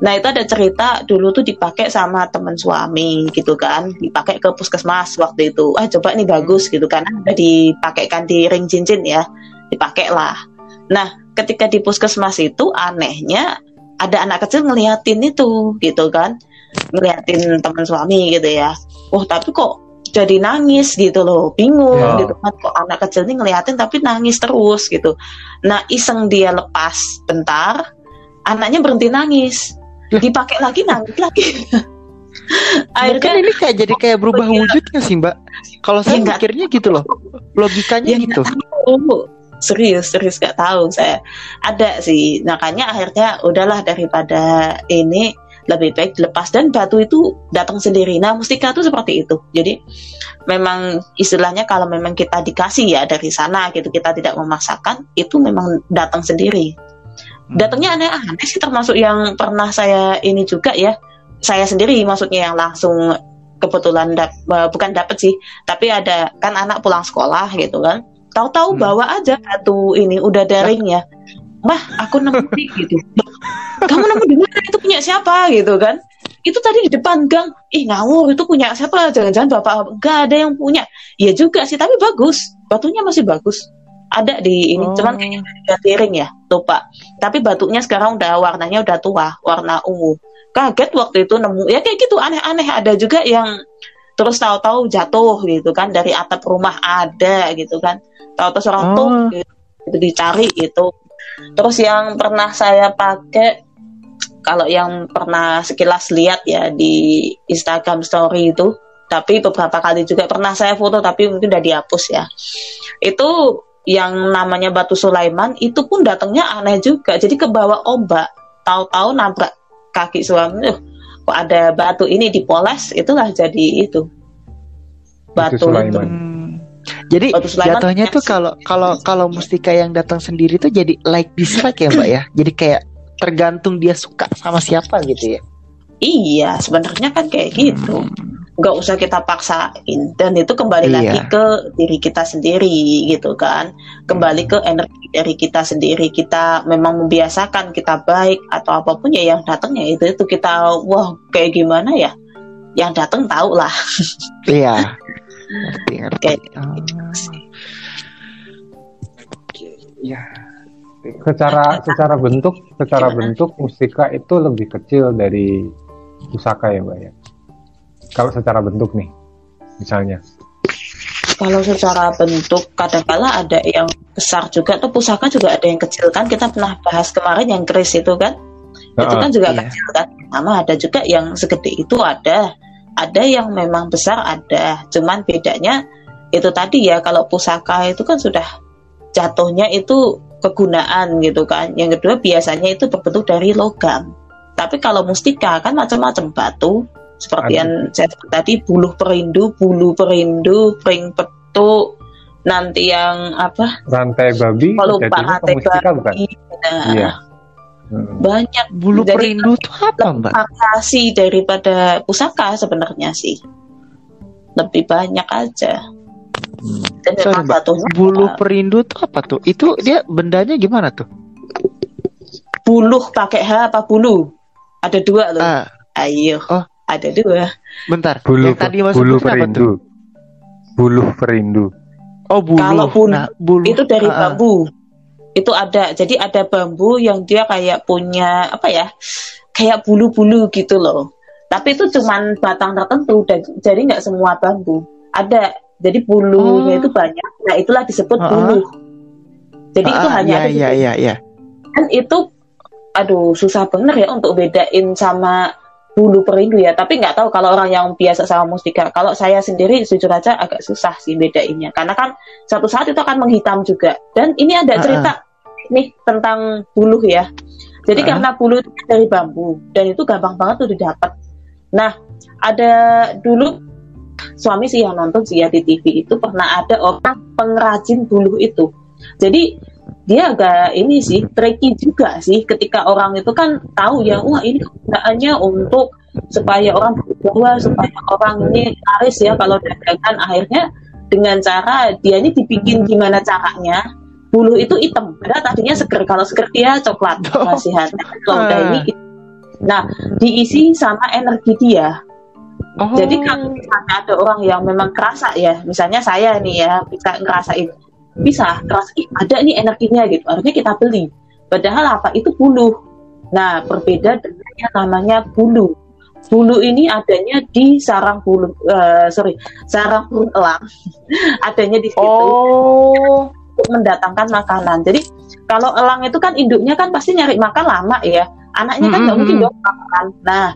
Nah itu ada cerita dulu tuh dipakai sama teman suami gitu kan dipakai ke puskesmas waktu itu. Ah coba ini bagus gitu kan ada dipakaikan di ring cincin ya dipakai lah. Nah ketika di puskesmas itu anehnya ada anak kecil ngeliatin itu gitu kan ngeliatin teman suami gitu ya oh tapi kok jadi nangis gitu loh bingung Ya. gitu kan kok anak kecil ini ngeliatin tapi nangis terus gitu nah iseng dia lepas bentar anaknya berhenti nangis dipakai lagi nangis lagi Mungkin akhirnya ini kayak jadi kayak berubah Iya. wujudnya sih Mbak. Kalau saya Ya, mikirnya gitu loh. Logikanya Ya, gitu. Serius, serius gak tahu saya. Ada sih, makanya akhirnya udahlah daripada ini lebih baik dilepas dan batu itu datang sendiri. Nah, mustika itu seperti itu. Jadi memang istilahnya kalau memang kita dikasih ya dari sana gitu, kita tidak memaksakan, itu memang datang sendiri. Datangnya aneh-aneh sih termasuk yang pernah saya ini juga ya. Saya sendiri maksudnya yang langsung kebetulan dap- eh, bukan dapat sih, tapi ada kan anak pulang sekolah gitu kan. Tahu-tahu Hmm. bawa aja batu ini udah daring ya. Mah, aku nemu gitu. Kamu nemu di mana? Itu punya siapa gitu kan? Itu tadi di depan gang. Ih ngawur, itu punya siapa? Jangan-jangan bapak enggak ada yang punya. Iya juga sih, tapi bagus. Batunya masih bagus. Ada di ini, Oh. cuman kayaknya udah piring ya, lupa. Tapi batunya sekarang udah warnanya udah tua, warna ungu. Kaget waktu itu nemu, ya kayak gitu aneh-aneh. Ada juga yang terus tahu-tahu jatuh gitu kan dari atap rumah ada gitu kan. Tahu-tahu seorang Oh. tuh gitu, dicari gitu. Terus yang pernah saya pakai kalau yang pernah sekilas lihat ya di Instagram story itu, tapi beberapa kali juga pernah saya foto tapi mungkin udah dihapus ya. Itu yang namanya batu Sulaiman itu pun datangnya aneh juga. Jadi ke bawah ombak, tahu-tahu nabrak kaki suami. "Uh, kok ada batu ini dipoles, itulah jadi itu. Batu itu. Sulaiman. Hmm. Jadi Batu Sulaiman jatuhnya tuh kalau kalau kalau mustika yang datang sendiri tuh jadi like dislike ya Mbak ya. Jadi kayak tergantung dia suka sama siapa gitu ya. Iya, sebenarnya kan kayak gitu. Nggak usah kita paksain. Dan itu kembali Iya. lagi ke diri kita sendiri gitu kan. Kembali ke energi dari kita sendiri. Kita memang membiasakan kita baik atau apa pun ya yang datang ya itu itu kita wah kayak gimana ya. Yang datang tahu lah. Iya. Ngerti ngerti. Kayak Oh. Ya. Secara secara bentuk, secara bentuk mustika itu lebih kecil dari pusaka ya, Mbak ya. Kalau secara bentuk nih, misalnya. Kalau secara bentuk kadang-kala ada yang besar juga tuh pusaka juga ada yang kecil kan. Kita pernah bahas kemarin yang keris itu kan. Itu Heeh. kan juga iya. kecil kan. Sama ada juga yang segede itu ada. Ada yang memang besar ada. Cuman bedanya itu tadi ya kalau pusaka itu kan sudah jatuhnya itu kegunaan gitu kan. Yang kedua biasanya itu berbentuk dari logam. Tapi kalau mustika kan macam-macam batu seperti yang saya sebut tadi buluh perindu bulu perindu pring petuk nanti yang apa Rantai babi kalau lupa rantai babi nah, Iya. Hmm. banyak Bulu Jadi, perindu tuh apa, Mbak? variasi daripada pusaka sebenarnya sih lebih banyak aja Hmm. dan Sorry, Mbak. satunya Bulu uh, perindu tuh apa tuh? Itu dia bendanya gimana tuh? buluh pakai H apa bulu ada dua loh Ah, ayo Oh. Ada dua bentar. Bulu yang tadi bulu perindu. tuh? Bulu perindu. Oh, bulu. Kalau bulu, Nah, bulu. itu dari ah. bambu itu ada jadi ada bambu yang dia kayak punya apa ya kayak bulu-bulu gitu loh tapi itu cuman batang tertentu dan jadi nggak semua bambu ada jadi bulunya Oh. itu banyak nah itulah disebut ah. bulu jadi itu Ah, hanya iya, ada di iya, iya, iya. kan itu aduh susah bener ya untuk bedain sama bulu perindu ya. Tapi nggak tahu kalau orang yang biasa sama mustika. Kalau saya sendiri jujur aja agak susah sih bedainnya. Karena kan satu saat itu akan menghitam juga. Dan ini ada cerita nih tentang bulu ya. Jadi Ah. karena bulu itu dari bambu. Dan itu gampang banget tuh didapat. Nah ada dulu suami sih yang nonton sih ya di TV itu pernah ada orang pengrajin bulu itu. Jadi dia agak ini sih tricky juga sih ketika orang itu kan tahu ya wah ini kegunaannya untuk supaya orang bahwa supaya orang ini laris ya kalau dagangan akhirnya dengan cara dia ini dibikin gimana caranya bulu itu hitam padahal tadinya seger kalau seger dia coklat Oh. nasihatnya kalau udah Ah. ini hitam. nah diisi sama energi dia Oh. jadi kalau misalnya ada orang yang memang kerasa ya, misalnya saya nih ya bisa ngerasain, bisa kerasa "Ih, ada nih energinya gitu, akhirnya kita beli. Padahal apa itu bulu. Nah berbeda dengan yang namanya bulu. Bulu ini adanya di sarang bulu, eh, sorry, sarang burung elang. adanya di situ Oh. untuk mendatangkan makanan. Jadi kalau elang itu kan induknya kan pasti nyari makan lama ya. Anaknya kan nggak Mm-mm. mungkin dong makan. Nah,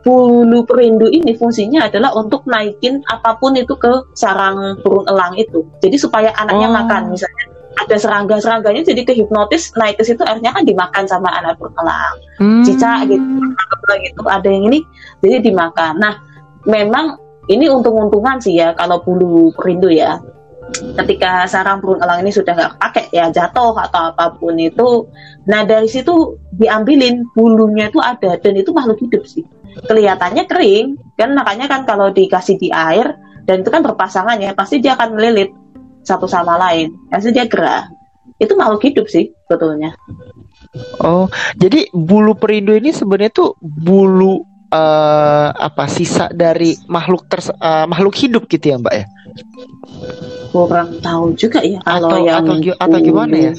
bulu perindu ini fungsinya adalah untuk naikin apa pun itu ke sarang burung elang itu. Jadi supaya anaknya Oh. makan. Misalnya ada serangga-serangganya jadi kehipnotis naik ke situ akhirnya kan dimakan sama anak burung elang Hmm. cicak gitu gitu ada yang ini jadi dimakan nah memang ini untung-untungan sih ya kalau bulu perindu ya ketika sarang burung elang ini sudah nggak pakai ya jatuh atau apa pun itu nah dari situ diambilin bulunya itu ada dan itu makhluk hidup sih kelihatannya kering kan? Makanya kan kalau dikasih di air dan itu kan berpasangan ya pasti dia akan melilit satu sama lain. Pasti dia gerak itu makhluk hidup sih sebetulnya. Oh, jadi bulu perindu ini sebenarnya tuh bulu eh, apa sisa dari makhluk ters eh, makhluk hidup gitu ya, Mbak ya? kurang tahu juga ya kalau Atau- yang atau atau gimana ya?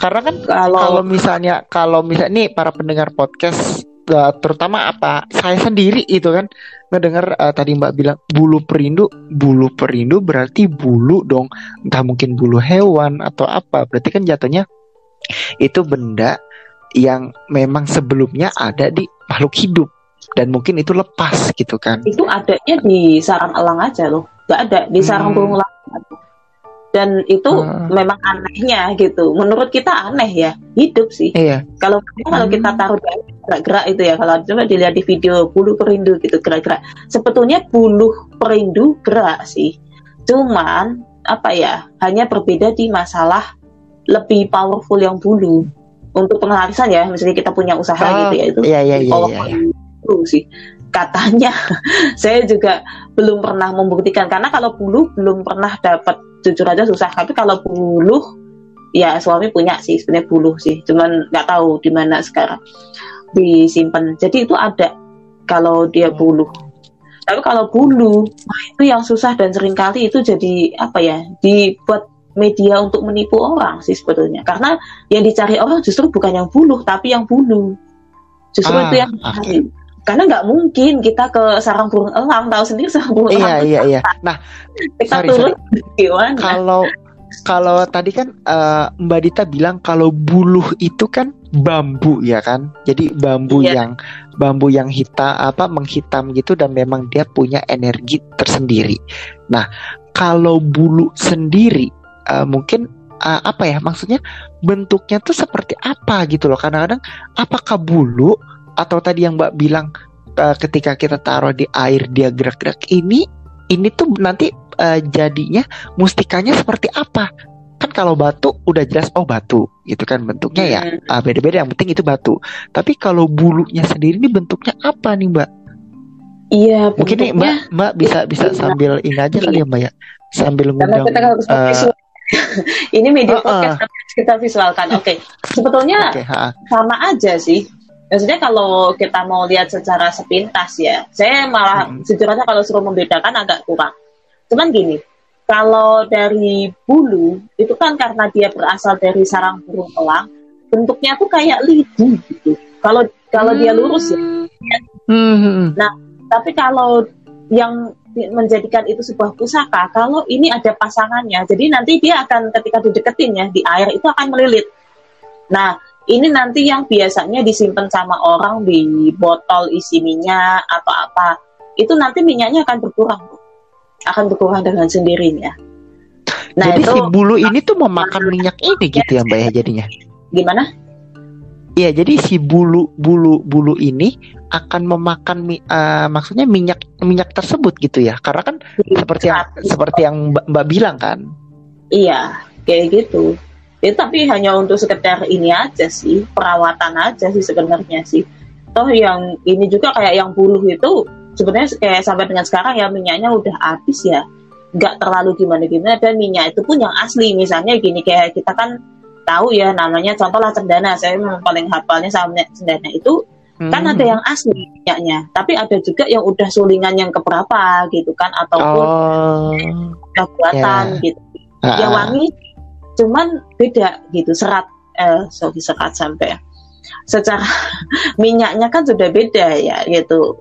Karena kan kalau kalau misalnya kalau misalnya nih para pendengar podcast eh, terutama apa saya sendiri itu kan ngedengar eh, tadi Mbak bilang bulu perindu. Bulu perindu berarti bulu dong. Entah mungkin bulu hewan atau apa. Berarti kan jatuhnya itu benda yang memang sebelumnya ada di makhluk hidup. Dan mungkin itu lepas gitu kan. Itu adanya di sarang elang aja loh. Nggak ada di sarang Hmm. burung elang. Dan itu Hmm. memang anehnya gitu. Menurut kita aneh ya hidup sih. Iya. Kalau kalau Hmm. kita taruh di gerak-gerak itu ya. Kalau coba dilihat di video bulu perindu gitu gerak-gerak. Sebetulnya bulu perindu gerak sih. Cuman apa ya hanya berbeda di masalah lebih powerful yang bulu. Untuk pengelarisan ya misalnya kita punya usaha Oh, gitu ya itu iya iya iya powerful iya, iya. bulu sih. Katanya saya juga belum pernah membuktikan. Karena kalau bulu belum pernah dapat jujur aja susah. Tapi kalau bulu ya suami punya sih sebenarnya bulu sih. Cuman nggak tahu di mana sekarang disimpan. Jadi itu ada kalau dia bulu tapi kalau bulu itu yang susah dan sering kali itu jadi apa ya dibuat media untuk menipu orang sih sebetulnya. Karena yang dicari orang justru bukan yang bulu tapi yang bulu justru Ah, itu yang dicari karena nggak mungkin kita ke sarang burung elang tahu sendiri sarang burung iya elang iya iya nah kita sorry, turun gimana kalau kalau tadi kan eh, Mbak Dita bilang kalau buluh itu kan bambu ya kan. Jadi bambu Iya. yang bambu yang hitam apa menghitam gitu dan memang dia punya energi tersendiri. Nah, kalau bulu sendiri eh, mungkin eh, apa ya maksudnya bentuknya tuh seperti apa gitu loh. Kadang-kadang apakah bulu atau tadi yang Mbak bilang eh, ketika kita taruh di air dia gerak-gerak ini ini tuh nanti eh, jadinya mustikanya seperti apa? Kan kalau batu udah jelas oh batu gitu kan bentuknya ya ah, beda-beda yang penting itu batu. Tapi kalau bulunya sendiri ini bentuknya apa nih Mbak? Iya, Mungkin nih Mbak Mbak bisa bisa sambil ini aja kali ya Mbak ya. Sambil karena ngundang kita harus eh, ini media uh-uh. podcast tapi harus kita visualkan. Oke, sebetulnya Oke, ha. sama aja sih. Maksudnya kalau kita mau lihat secara sepintas ya, saya malah Hmm. jujur aja kalau suruh membedakan agak kurang. Cuman gini, kalau dari bulu itu kan karena dia berasal dari sarang burung elang, bentuknya tuh kayak lidi gitu. Kalau kalau dia lurus ya, Hmm, hmm, hmm. tapi kalau yang menjadikan itu sebuah pusaka, kalau ini ada pasangannya, jadi nanti dia akan ketika dideketin ya di air itu akan melilit. Nah, ini nanti yang biasanya disimpan sama orang di botol isi minyak atau apa, itu nanti minyaknya akan berkurang, akan berkurang dengan sendirinya. Nah Jadi itu si bulu ini tuh memakan minyak ini gitu ya Mbak ya jadinya. gimana? Iya, jadi si bulu bulu bulu ini akan memakan eh, maksudnya minyak minyak tersebut gitu ya. Karena kan seperti yang seperti yang Mbak, Mbak bilang kan. Iya, kayak gitu. Itu tapi hanya untuk sekedar ini aja sih, perawatan aja sih sebenarnya sih. Toh yang ini juga kayak yang buluh itu sebenarnya kayak sampai dengan sekarang ya minyaknya udah habis ya. Nggak terlalu gimana-gimana dan minyak itu pun yang asli. Misalnya gini kayak kita kan tahu ya namanya contohlah cendana. Saya memang paling hafalnya sama cendana itu kan Hmm. ada yang asli minyaknya, tapi ada juga yang udah sulingan yang keberapa gitu kan ataupun Oh. udah buatan gitu ya wangi cuman beda gitu serat eh sorry serat sampai. Secara minyaknya kan sudah beda ya gitu.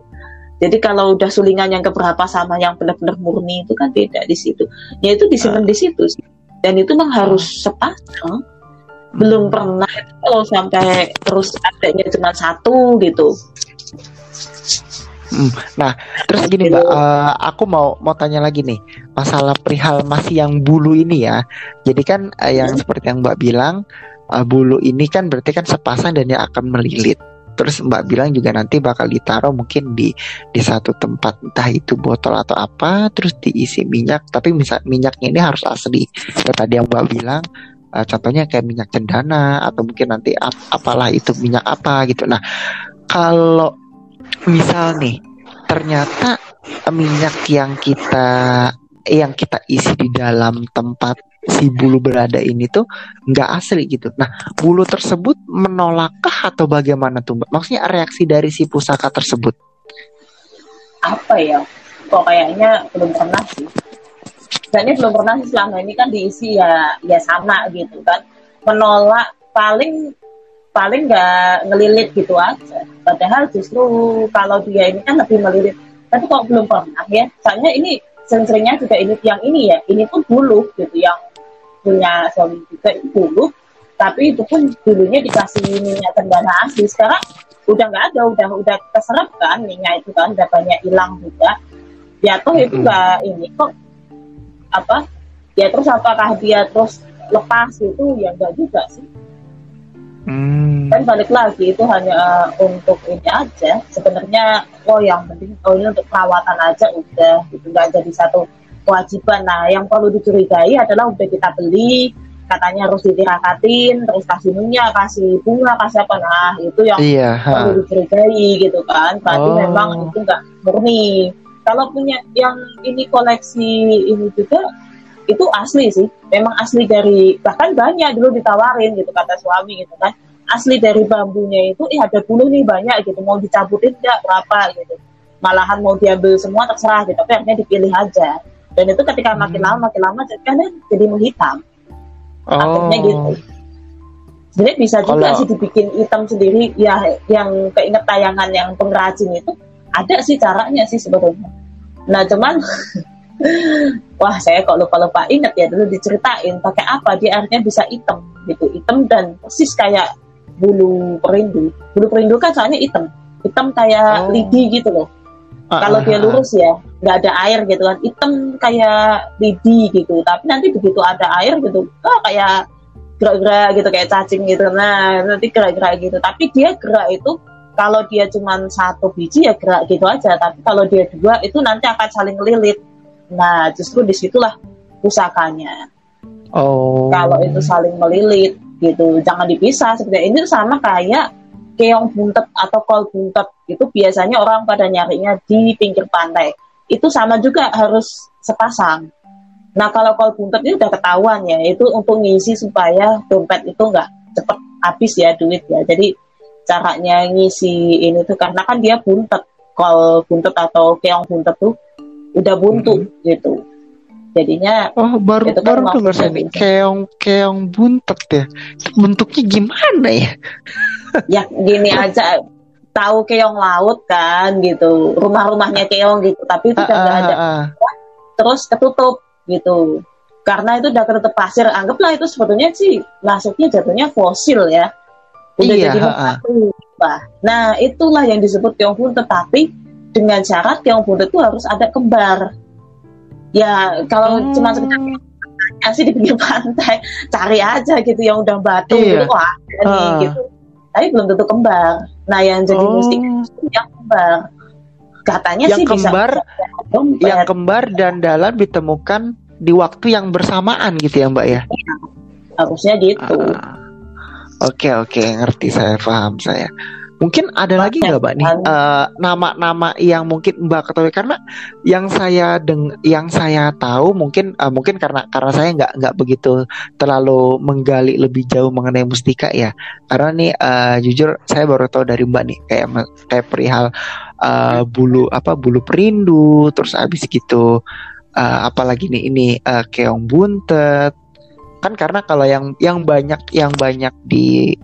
Jadi kalau udah sulingan yang keberapa sama yang benar-benar murni itu kan beda di situ. Ya itu disimpan di situ sih. dan itu memang harus sepasang belum pernah kalau sampai terus adanya cuma satu gitu Terus gini Mbak, eh, aku mau mau tanya lagi nih masalah perihal masih yang bulu ini ya. Jadi kan eh, yang seperti yang Mbak bilang eh, bulu ini kan berarti kan sepasang dan dia akan melilit. Terus Mbak bilang juga nanti bakal ditaruh mungkin di di satu tempat entah itu botol atau apa, terus diisi minyak. Tapi misal minyaknya ini harus asli. Kayak tadi yang Mbak bilang, eh, contohnya kayak minyak cendana atau mungkin nanti ap- apalah itu minyak apa gitu. Nah kalau misal nih ternyata minyak yang kita yang kita isi di dalam tempat si bulu berada ini tuh nggak asli gitu. Nah, bulu tersebut menolakkah atau bagaimana tuh? Maksudnya reaksi dari si pusaka tersebut? apa ya kok kayaknya belum pernah sih kayaknya belum pernah sih selama ini kan diisi ya ya sama gitu kan menolak paling paling nggak ngelilit gitu aja. Padahal justru kalau dia ini kan lebih melilit. Tapi kok belum pernah ya? Soalnya ini sering-seringnya juga ini yang ini ya ini pun bulu gitu yang punya suami juga bulu. Tapi itu pun dulunya dikasih minyak cendana asli sekarang udah nggak ada udah udah keserap kan minyak itu kan udah banyak hilang juga. Ya toh itu nggak ini kok apa ya terus apakah dia terus lepas itu? Ya enggak juga sih Hmm. kan balik lagi itu hanya untuk ini aja sebenarnya oh yang penting oh ini untuk perawatan aja udah gitu nggak jadi satu kewajiban nah yang perlu dicurigai adalah udah kita beli katanya harus ditirakatin terus kasih minyak kasih bunga kasih apa nah itu yang Iya. ha. perlu dicurigai gitu kan berarti Oh. memang itu nggak murni kalau punya yang ini koleksi ini juga itu asli sih. Memang asli dari bahkan banyak dulu ditawarin gitu kata suami gitu kan. Asli dari bambunya itu eh ada bulu nih banyak gitu. Mau dicabutin nggak berapa? gitu. Malahan mau diambil semua terserah gitu. Tapi akhirnya dipilih aja. Dan itu ketika makin Hmm. lama makin lama kan jadi menghitam. Oh. akhirnya gitu. Sebenarnya bisa juga Kalau- sih dibikin hitam sendiri. Ya yang keinget tayangan yang pengrajin itu ada sih caranya sih sebetulnya nah cuman wah saya kok lupa lupa inget ya dulu diceritain pakai apa dia akhirnya bisa hitam gitu. Hitam dan persis kayak bulu perindu. Bulu perindu kan soalnya hitam. Hitam kayak Oh. lidi gitu loh. Ah, kalau ah, dia ah. lurus ya nggak ada air gitu kan. Hitam kayak lidi gitu. Tapi nanti begitu ada air gitu ah, kayak gerak-gerak gitu kayak cacing gitu. Nah nanti gerak-gerak gitu. Tapi dia gerak itu kalau dia cuma satu biji ya gerak gitu aja. Tapi kalau dia dua itu nanti akan saling lilit nah justru di situlah pusakanya Oh. Kalau itu saling melilit gitu, jangan dipisah. Sebenarnya ini sama kayak keong buntet atau kol buntet itu biasanya orang pada nyarinya di pinggir pantai. Itu sama juga harus sepasang. Nah kalau kol buntet ini udah ketahuan ya, itu untuk ngisi supaya dompet itu nggak cepet habis ya duit ya. Jadi caranya ngisi ini tuh karena kan dia buntet, kol buntet atau keong buntet tuh udah buntu gitu. Jadinya Oh, baru Itu kan baru dengar saya nih gitu. keong keong buntet ya. Bentuknya gimana ya? ya gini aja tahu keong laut kan gitu rumah-rumahnya keong gitu tapi itu udah nggak ada Ah, ah, ah. terus ketutup gitu karena itu udah ketutup pasir anggaplah itu sebetulnya sih masuknya jatuhnya fosil ya udah Iya, jadi ha, ha. batu nah itulah yang disebut keong buntet tapi dengan syarat keong buntet itu harus ada kembar ya kalau Hmm. cuma sekedar sih di pinggir pantai cari aja gitu yang udah batu Iya. gitu wah ada nih Ah. gitu tapi belum tentu kembar nah yang jadi Oh. mustik itu yang kembar katanya Yang sih bisa kembar, dompet. yang kembar dan dalam ditemukan di waktu yang bersamaan gitu ya, Mbak ya. harusnya gitu Ah. Oke oke ngerti saya paham saya. Mungkin ada lagi nggak mbak nih eh, nama-nama yang mungkin mbak ketahui? Karena yang saya deng yang saya tahu mungkin eh, mungkin karena karena saya nggak nggak begitu terlalu menggali lebih jauh mengenai mustika ya. Karena nih eh, jujur saya baru tahu dari mbak nih kayak kayak perihal eh, bulu apa bulu perindu terus abis gitu eh, apalagi nih ini eh, keong buntet. Kan karena kalau yang yang banyak yang banyak di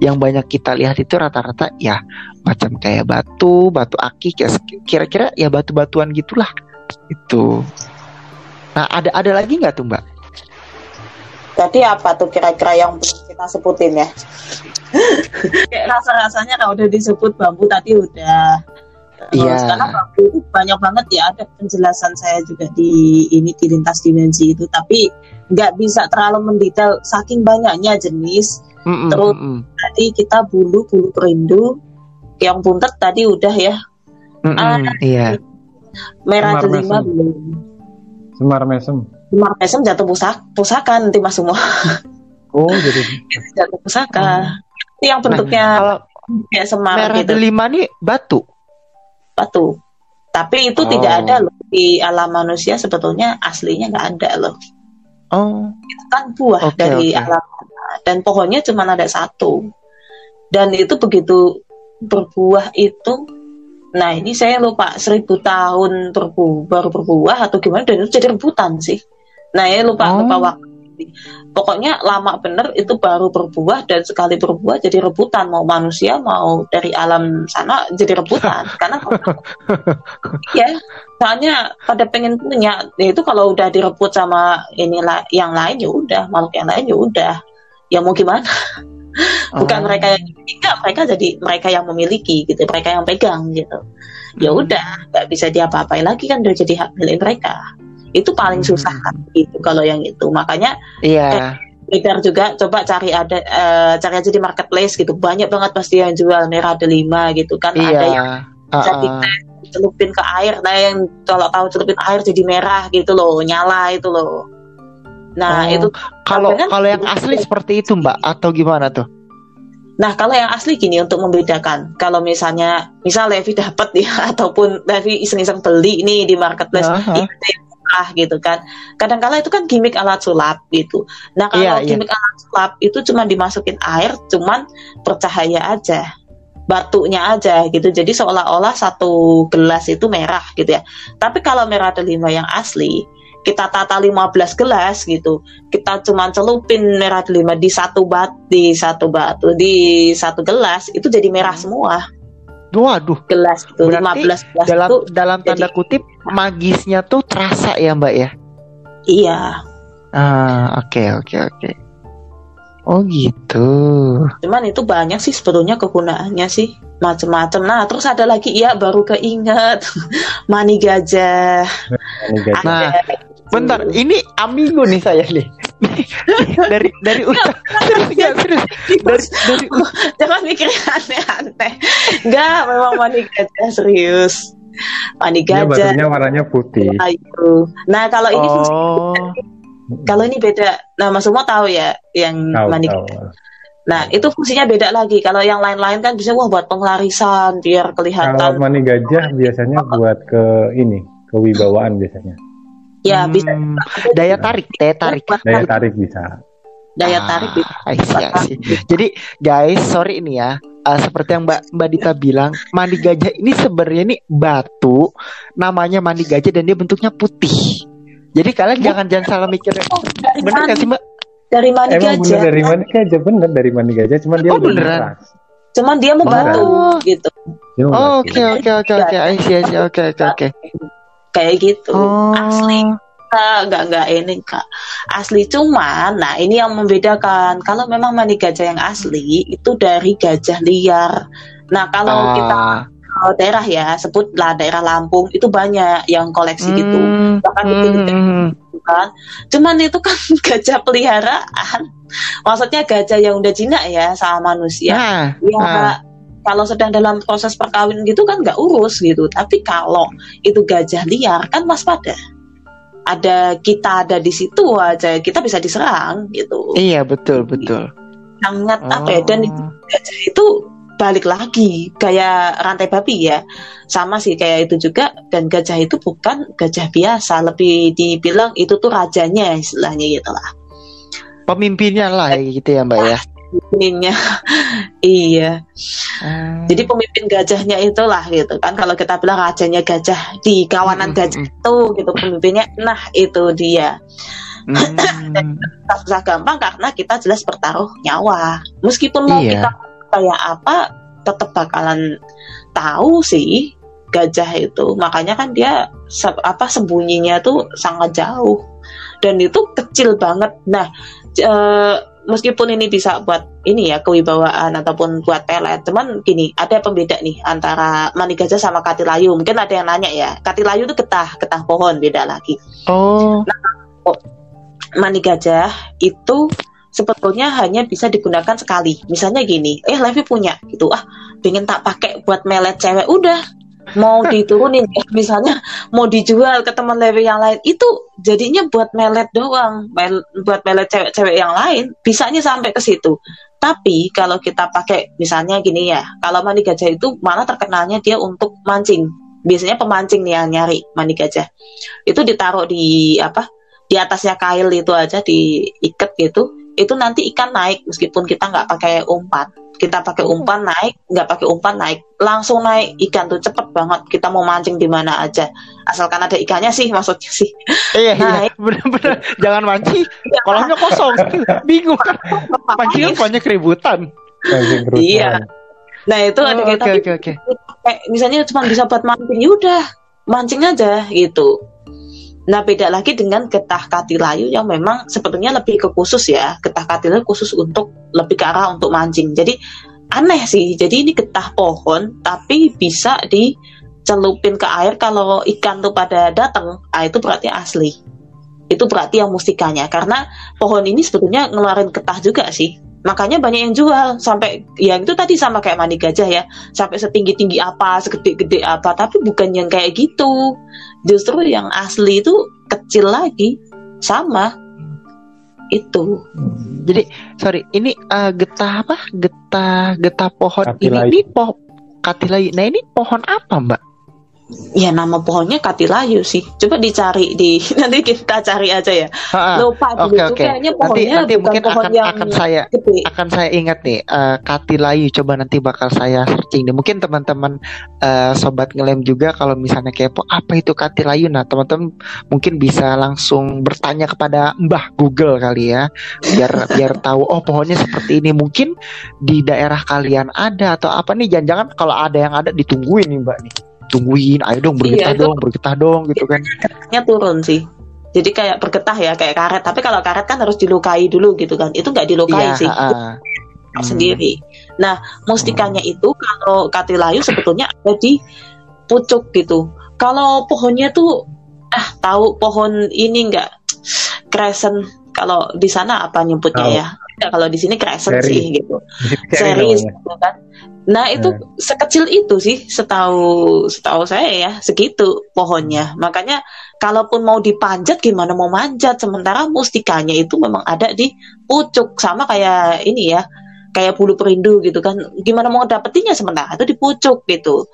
yang banyak kita lihat itu rata-rata ya macam kayak batu batu akik ya kira-kira ya batu-batuan gitulah itu nah ada ada lagi nggak tuh mbak Jadi apa tuh kira-kira yang kita sebutin ya? Kayak rasa-rasanya kalau udah disebut bambu tadi udah. Terus Iya. karena bambu itu banyak banget ya ada penjelasan saya juga di ini di lintas dimensi itu tapi nggak bisa terlalu mendetail saking banyaknya jenis. Mm-mm, Terus- mm-mm, Tadi kita bulu bulu perindu yang buntet tadi udah ya mm-mm, Ah. iya merah Semar delima mesem. belum. Semar mesem. Semar mesem jatuh pusaka, pusaka nanti mas semua Oh, jadi jatuh pusaka. Itu yang bentuknya kalau kayak semar merah gitu. delima nih batu batu. Tapi itu Oh. tidak ada loh di alam manusia sebetulnya aslinya nggak ada loh. Oh Itu kan buah Oke, dari oke. alam dan pohonnya cuma ada satu. Dan itu begitu berbuah itu, nah ini saya lupa seribu tahun berbu baru berbuah atau gimana dan itu jadi rebutan sih. Nah ya lupa Oh. lupa waktu. Pokoknya lama bener itu baru berbuah dan sekali berbuah jadi rebutan. Mau manusia mau dari alam sana jadi rebutan. Karena ya soalnya pada pengen punya ya itu kalau udah direbut sama inilah yang lain ya udah makhluk yang lain ya udah. Ya mau gimana? Bukan Oh. mereka yang enggak mereka jadi mereka yang memiliki gitu mereka yang pegang gitu. Ya Hmm. udah nggak bisa diapa-apain lagi kan udah jadi hak milik mereka itu paling Hmm. susah kan gitu kalau yang itu. Makanya iya. Twitter juga coba cari ada eh, cari aja di marketplace gitu. Banyak banget pasti yang jual merah delima gitu kan. Iya. Ada yang bisa ah. dites, celupin ke air. Nah yang kalau tahu celupin air jadi merah gitu loh nyala itu loh. Nah Oh. itu kalau kalau yang asli seperti itu mbak atau gimana tuh? Nah kalau yang asli gini untuk membedakan. Kalau misalnya misal Levi dapat ya ataupun Levi iseng-iseng beli nih di marketplace ini ada murah gitu kan. Kadang-kala itu kan gimmick alat sulap gitu. Nah kalau Iya, iya. gimmick alat sulap itu cuma dimasukin air cuman bercahaya aja. Batunya aja gitu. Jadi seolah-olah satu gelas itu merah gitu ya. Tapi kalau merah delima yang asli kita tata 15 gelas gitu. Kita cuma celupin merah delima di satu bat di satu batu di satu gelas itu jadi merah semua waduh. Gelas itu Berarti 15 gelas dalam itu dalam tanda jadi- kutip magisnya tuh terasa ya mbak ya? Iya. Ah oke oke oke. Oh gitu. Cuman itu banyak sih sebetulnya kegunaannya sih. Macem-macem. Nah terus ada lagi. Ya baru keinget. Mani gajah. Ini gaji. Nah, bentar. Ini amigo nih saya nih dari dari utang serius nggak, serius dari dari jangan mikir aneh-aneh enggak memang mani gajah serius mani Dia gajah batunya warnanya putih. ayu nah kalau ini oh Kalau ini beda. Nah, Mas Umo tahu ya yang tahu, mandi tahu. Nah, itu fungsinya beda lagi. Kalau yang lain-lain kan bisa wah buat penglarisan biar Kalau kelihatan. mani gajah biasanya buat ke ini, kewibawaan biasanya. Ya, bisa Hmm, daya tarik, daya tarik. Daya tarik bisa. daya tarik bisa. Ah, I see, I see. Jadi guys, sorry ini ya. Uh, seperti yang Mbak Mbak Dita bilang, mandi gajah ini sebenarnya ini batu, namanya mandi gajah dan dia bentuknya putih. Jadi kalian jangan jangan salah mikir. Dari Bener gak sih Mbak? dari mani Emang gajah. bener dari mani gajah bener dari mani gajah, cuman dia Oh, beneran? keras. Cuman dia membatu Oh. gitu. Oh. Oke oke oke oke. Oke oke oke. Kayak gitu. Oh. Asli. Nggak nggak ini kak asli cuman nah ini yang membedakan kalau memang mani gajah yang asli itu dari gajah liar nah kalau kita Ah. ke daerah ya sebutlah daerah Lampung itu banyak yang koleksi gitu Hmm, bahkan hmm, gede-gede hmm. gitu kan cuman itu kan gajah peliharaan maksudnya gajah yang udah jinak ya sama manusia Nah, ya ah. Kalau sedang dalam proses perkawinan gitu kan nggak urus gitu tapi kalau itu gajah liar kan waspada ada kita ada di situ aja kita bisa diserang gitu Iya betul betul. sangat apa ya dan itu Oh. gajah itu balik lagi kayak rantai babi ya sama sih kayak itu juga dan gajah itu bukan gajah biasa lebih dibilang itu tuh rajanya istilahnya gitu lah pemimpinnya lah gitu ya Mbak ya. Pemimpinnya. Iya. Ah. Jadi pemimpin gajahnya itulah gitu kan. Kalau kita bilang rajanya gajah di kawanan Mm, gajah mm, itu gitu pemimpinnya nah itu dia. Hmm. susah gampang karena kita jelas bertaruh nyawa. Meskipun mau Iya. kita kayak apa tetap bakalan tahu sih gajah itu. Makanya kan dia se- apa sembunyinya tuh sangat jauh. Dan itu kecil banget. Nah eh, meskipun ini bisa buat ini ya kewibawaan ataupun buat pelet cuman gini ada pembeda nih antara mani gajah sama katilayu mungkin ada yang nanya ya katilayu itu getah getah pohon beda lagi Oh. mani gajah itu sebetulnya hanya bisa digunakan sekali. Misalnya gini, eh Levi punya gitu, ah pengen tak pakai buat melet cewek, udah mau diturunin ya misalnya mau dijual ke teman Levi yang lain itu jadinya buat melet doang. Mel- buat melet cewek-cewek yang lain bisanya sampai ke situ. Tapi kalau kita pakai misalnya gini ya kalau mani gajah itu malah terkenalnya dia untuk mancing. Biasanya pemancing nih yang nyari mani gajah. Itu ditaruh di apa di atasnya kail itu aja diikat gitu itu nanti ikan naik meskipun kita nggak pakai umpan kita pakai umpan naik nggak pakai umpan naik langsung naik ikan tuh cepet banget kita mau mancing di mana aja asalkan ada ikannya sih maksudnya sih Iya, Nah, iya. Bener-bener jangan mancing. Kolamnya kosong. Bingung kan. Mancing banyak keributan. Iya. nah itu ada Oh, kita Oke, oke, oke. kayak misalnya cuma bisa buat mancing yaudah mancing aja gitu nah beda lagi dengan getah katilayu yang memang sebetulnya lebih ke khusus ya. Getah katilayu khusus untuk lebih ke arah untuk mancing. Jadi aneh sih. Jadi ini getah pohon tapi bisa dicelupin ke air. Kalau ikan tuh pada datang ah itu berarti asli. Itu berarti yang mustikanya. Karena pohon ini sebetulnya ngeluarin getah juga sih. Makanya banyak yang jual. Sampai yang itu tadi sama kayak mani gajah ya. Sampai setinggi tinggi apa segede-gede apa. Tapi bukan yang kayak gitu justru yang asli itu kecil lagi sama itu Jadi sorry, ini eh, getah apa? Getah getah pohon Katilayu. ini ini pohon katilayu. Nah ini pohon apa Mbak? Ya nama pohonnya katilayu sih coba dicari di nanti kita cari aja ya Ha-ha. lupa dulu Oke tuh oke. kayaknya Nanti pohonnya nanti bukan mungkin pohon akan yang akan saya gede akan saya ingat nih eh, katilayu. Coba nanti bakal saya searching nih. Mungkin teman-teman eh, sobat ngelem juga kalau misalnya kepo apa itu katilayu. Nah teman-teman mungkin bisa langsung bertanya kepada Mbah Google kali ya, biar biar tahu oh pohonnya seperti ini. Mungkin di daerah kalian ada atau apa nih? Jangan-jangan kalau ada yang ada ditungguin nih Mbak nih. Tungguin, ayo dong bergetah Iya, itu- dong, bergetah dong gitu kan. nya turun sih jadi kayak bergetah ya kayak karet tapi kalau karet kan harus dilukai dulu gitu kan itu nggak dilukai Iya, sih. Hmm. sendiri. Nah, mustikanya itu kalau katilayu sebetulnya ada di pucuk gitu. Kalau pohonnya tuh ah tahu pohon ini enggak kresen kalau di sana apa nyebutnya Tahu. ya? Kalau di sini crescent Seri. sih gitu Seri series gitu kan. Nah itu Eh. sekecil itu sih setahu setahu saya ya segitu pohonnya. Makanya kalaupun mau dipanjat gimana mau manjat sementara mustikanya itu memang ada di pucuk sama kayak ini ya kayak bulu perindu gitu kan. Gimana mau dapetinnya sementara itu di pucuk gitu.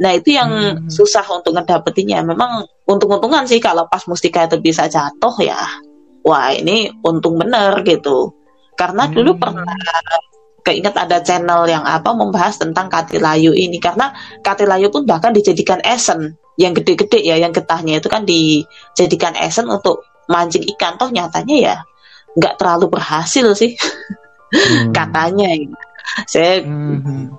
Nah itu yang Hmm. susah untuk ngedapetinnya. Memang untung-untungan sih kalau pas mustika itu bisa jatuh ya. Wah ini untung bener gitu. Karena dulu Hmm. pernah keinget ada channel yang apa membahas tentang katilayu ini. Karena katilayu pun bahkan dijadikan esen. Yang gede-gede ya yang getahnya itu kan dijadikan esen untuk mancing ikan. Toh nyatanya ya nggak terlalu berhasil sih. Hmm. katanya saya Mhm.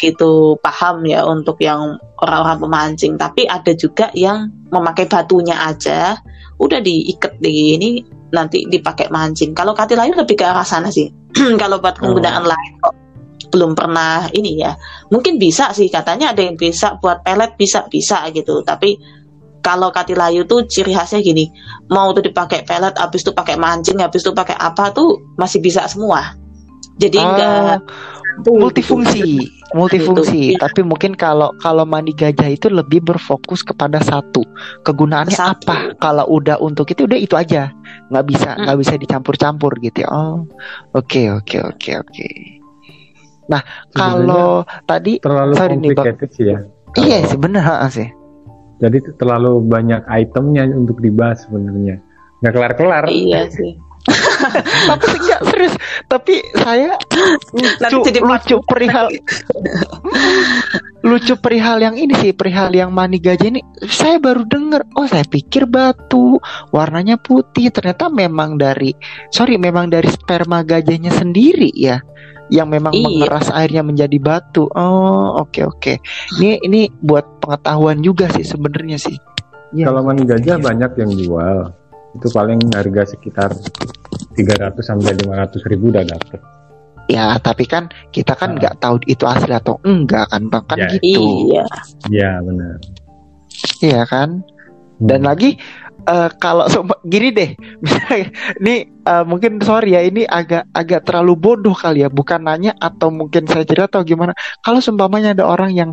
gitu paham ya untuk yang orang-orang pemancing. Tapi ada juga yang memakai batunya aja. Udah diikat di ini nanti dipakai mancing. Kalau katilayu lebih ke arah sana sih. Kalau buat penggunaan lain kok belum pernah ini ya. Mungkin bisa sih katanya ada yang bisa buat pelet bisa bisa gitu. Tapi kalau katilayu tuh ciri khasnya gini mau tuh dipakai pelet habis itu pakai mancing habis itu pakai apa tuh masih bisa semua jadi enggak Oh, multifungsi, multifungsi. Gitu. Tapi mungkin kalau kalau mandi gajah itu lebih berfokus kepada satu kegunaannya Satu. apa. Kalau udah untuk itu udah itu aja, nggak bisa Hmm. nggak bisa dicampur-campur gitu. ya. Oh, oke oke oke oke. Nah Sebenarnya kalau tadi terlalu sorry nih, sih ya. iya sih bener ha, sih. Jadi itu terlalu banyak itemnya untuk dibahas sebenarnya. Nggak kelar-kelar. iya sih tapi enggak serius. Tapi saya Nanti lucu jadi lucu perihal lucu perihal yang ini sih perihal yang mani gajah ini saya baru dengar oh saya pikir batu warnanya putih ternyata memang dari sorry memang dari sperma gajahnya sendiri ya yang memang Iya. mengeras airnya menjadi batu oh oke oke ini ini buat pengetahuan juga sih sebenarnya sih Iya. Kalau mani gajah banyak yang jual. Itu paling harga sekitar 300 sampai 500 ribu udah dapet. ya tapi kan kita kan Ah. nggak tahu itu asli atau enggak kan bang kan Ya. gitu iya Iya benar. iya kan Dan Hmm. lagi eh, kalau seumpama- gini deh, misalnya ini eh, mungkin sorry ya ini agak agak terlalu bodoh kali ya, bukan nanya atau mungkin saya cerita atau gimana. Kalau seumpamanya ada orang yang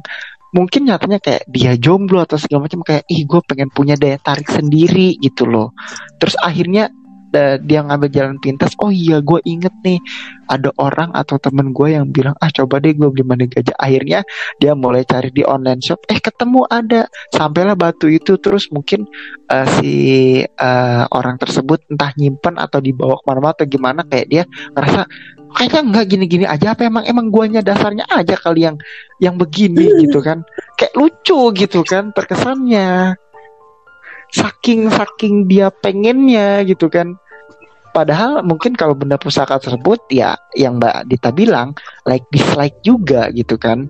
mungkin nyatanya kayak dia jomblo atau segala macam kayak ih gue pengen punya daya tarik sendiri gitu loh. Terus akhirnya eh, dia ngambil jalan pintas. Oh iya gue inget nih ada orang atau temen gue yang bilang ah coba deh gue beli mani gajah. Akhirnya dia mulai cari di online shop. Eh ketemu ada sampailah batu itu terus mungkin eh, si eh, orang tersebut entah nyimpen atau dibawa ke mana-mana atau gimana kayak dia ngerasa kayaknya nggak gini-gini aja apa emang emang guanya dasarnya aja kali yang yang begini gitu kan kayak lucu gitu kan terkesannya saking saking dia pengennya gitu kan padahal mungkin kalau benda pusaka tersebut ya yang mbak Dita bilang like dislike juga gitu kan.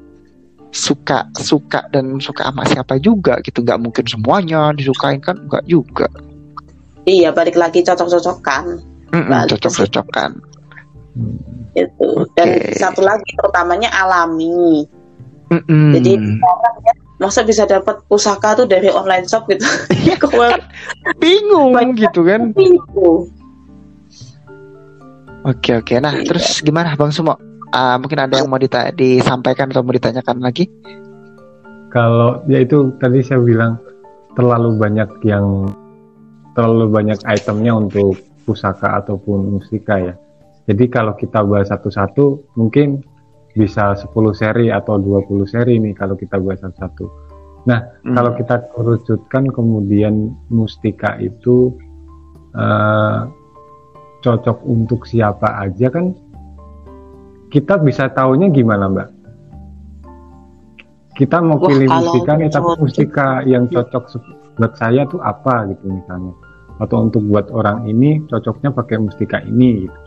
Suka suka dan suka sama siapa juga gitu. Nggak mungkin semuanya disukain kan? Nggak juga. Iya balik lagi cocok-cocokan. Balik. ke cocok-cocokan. Hmm. gitu. Dan satu lagi terutamanya alami. Mm-mm. jadi orang ya masa bisa dapat pusaka tuh dari online shop gitu? Kok bingung Banyak gitu kan. bingung. Oke oke nah Iya. terus gimana bang Sumo Ah, mungkin ada yang mau dita- disampaikan atau mau ditanyakan lagi Kalau ya itu tadi saya bilang terlalu banyak yang terlalu banyak itemnya untuk pusaka ataupun mustika ya. Jadi kalau kita bahas satu-satu mungkin bisa 10 seri atau 20 seri nih kalau kita bahas satu-satu. Nah, Hmm. kalau kita kerucutkan kemudian mustika itu eh, cocok untuk siapa aja kan kita bisa taunya gimana, Mbak? Kita mau Wah, pilih mustika nih, tapi mustika yang cocok buat saya tuh apa gitu misalnya. Atau untuk buat orang ini cocoknya pakai mustika ini gitu.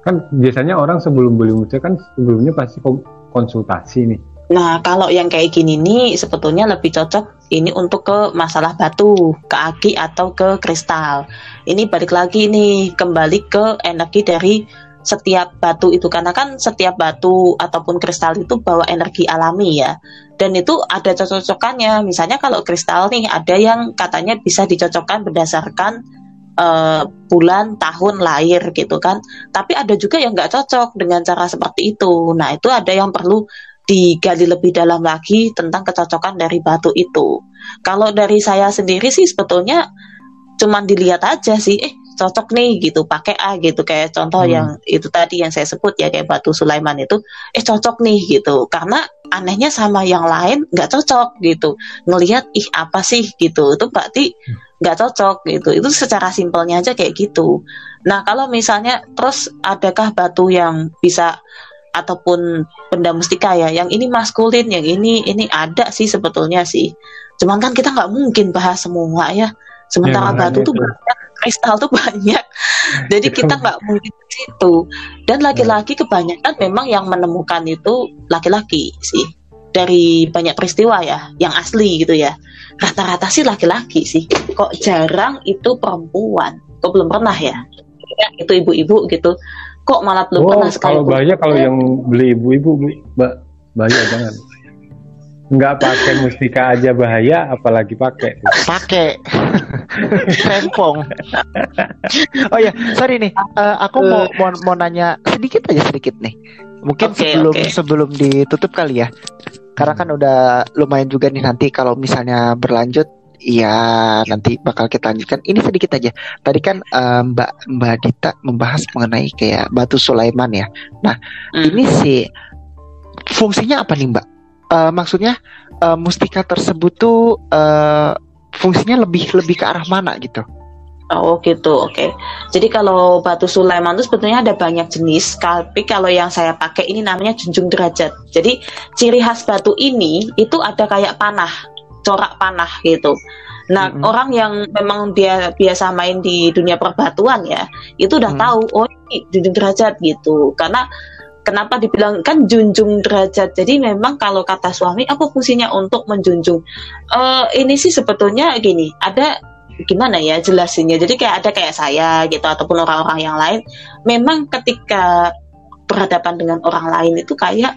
Kan biasanya orang sebelum beli mustika kan sebelumnya pasti kon- konsultasi nih. Nah, kalau yang kayak gini nih sebetulnya lebih cocok ini untuk ke masalah batu, ke aki atau ke kristal. Ini balik lagi nih kembali ke energi dari setiap batu itu karena kan setiap batu ataupun kristal itu bawa energi alami ya. Dan itu ada cocok-cocokannya. Misalnya kalau kristal nih ada yang katanya bisa dicocokkan berdasarkan uh, bulan, tahun lahir gitu kan. Tapi ada juga yang nggak cocok dengan cara seperti itu. Nah itu ada yang perlu digali lebih dalam lagi tentang kecocokan dari batu itu. Kalau dari saya sendiri sih sebetulnya cuman dilihat aja sih, eh cocok nih gitu pakai A gitu. Kayak contoh hmm. yang itu tadi yang saya sebut ya kayak batu Sulaiman itu eh cocok nih gitu. Karena anehnya sama yang lain nggak cocok gitu. Ngelihat ih apa sih? gitu. Itu berarti nggak cocok gitu. Itu secara simpelnya aja kayak gitu. Nah kalau misalnya terus adakah batu yang bisa ataupun benda mustika ya. Yang ini maskulin yang ini ini ada sih sebetulnya sih. Cuman kan kita nggak mungkin bahas semua ya. Sementara ya, batu tuh banyak kristal tuh banyak. Jadi kita nggak mungkin ke situ. Dan laki-laki kebanyakan memang yang menemukan itu laki-laki sih. Dari banyak peristiwa ya yang asli gitu ya. Rata-rata sih laki-laki sih. Kok jarang itu perempuan? Kok belum pernah ya, ya? Itu ibu-ibu gitu kok malah belum oh, pernah sekali kalau banyak kalau yang beli ibu-ibu mbak bahaya jangan. Nggak pakai mustika aja bahaya apalagi pakai. Pakai. Rempong. Oh ya sorry nih uh, aku mau, mau mau nanya sedikit aja sedikit nih. Mungkin okay, sebelum okay. sebelum ditutup kali ya. Karena kan udah lumayan juga nih nanti kalau misalnya berlanjut Iya, nanti bakal kita lanjutkan. Ini sedikit aja. Tadi kan uh, Mbak Mbak Dita membahas mengenai kayak batu Sulaiman ya. Nah, hmm. ini sih fungsinya apa nih Mbak? uh, maksudnya uh, mustika tersebut tuh uh, fungsinya lebih lebih ke arah mana gitu? Oh gitu, oke. Okay. Jadi kalau batu Sulaiman itu sebetulnya ada banyak jenis, tapi kalau yang saya pakai ini namanya junjung derajat. Jadi ciri khas batu ini itu ada kayak panah, corak panah gitu. Nah, mm-hmm. orang yang memang dia biasa main di dunia perbatuan ya, itu udah mm-hmm. tahu oh ini junjung derajat gitu. Karena kenapa dibilang kan junjung derajat jadi memang kalau kata suami apa fungsinya untuk menjunjung uh, ini sih sebetulnya gini ada gimana ya jelasinnya jadi kayak ada kayak saya gitu ataupun orang-orang yang lain memang ketika berhadapan dengan orang lain itu kayak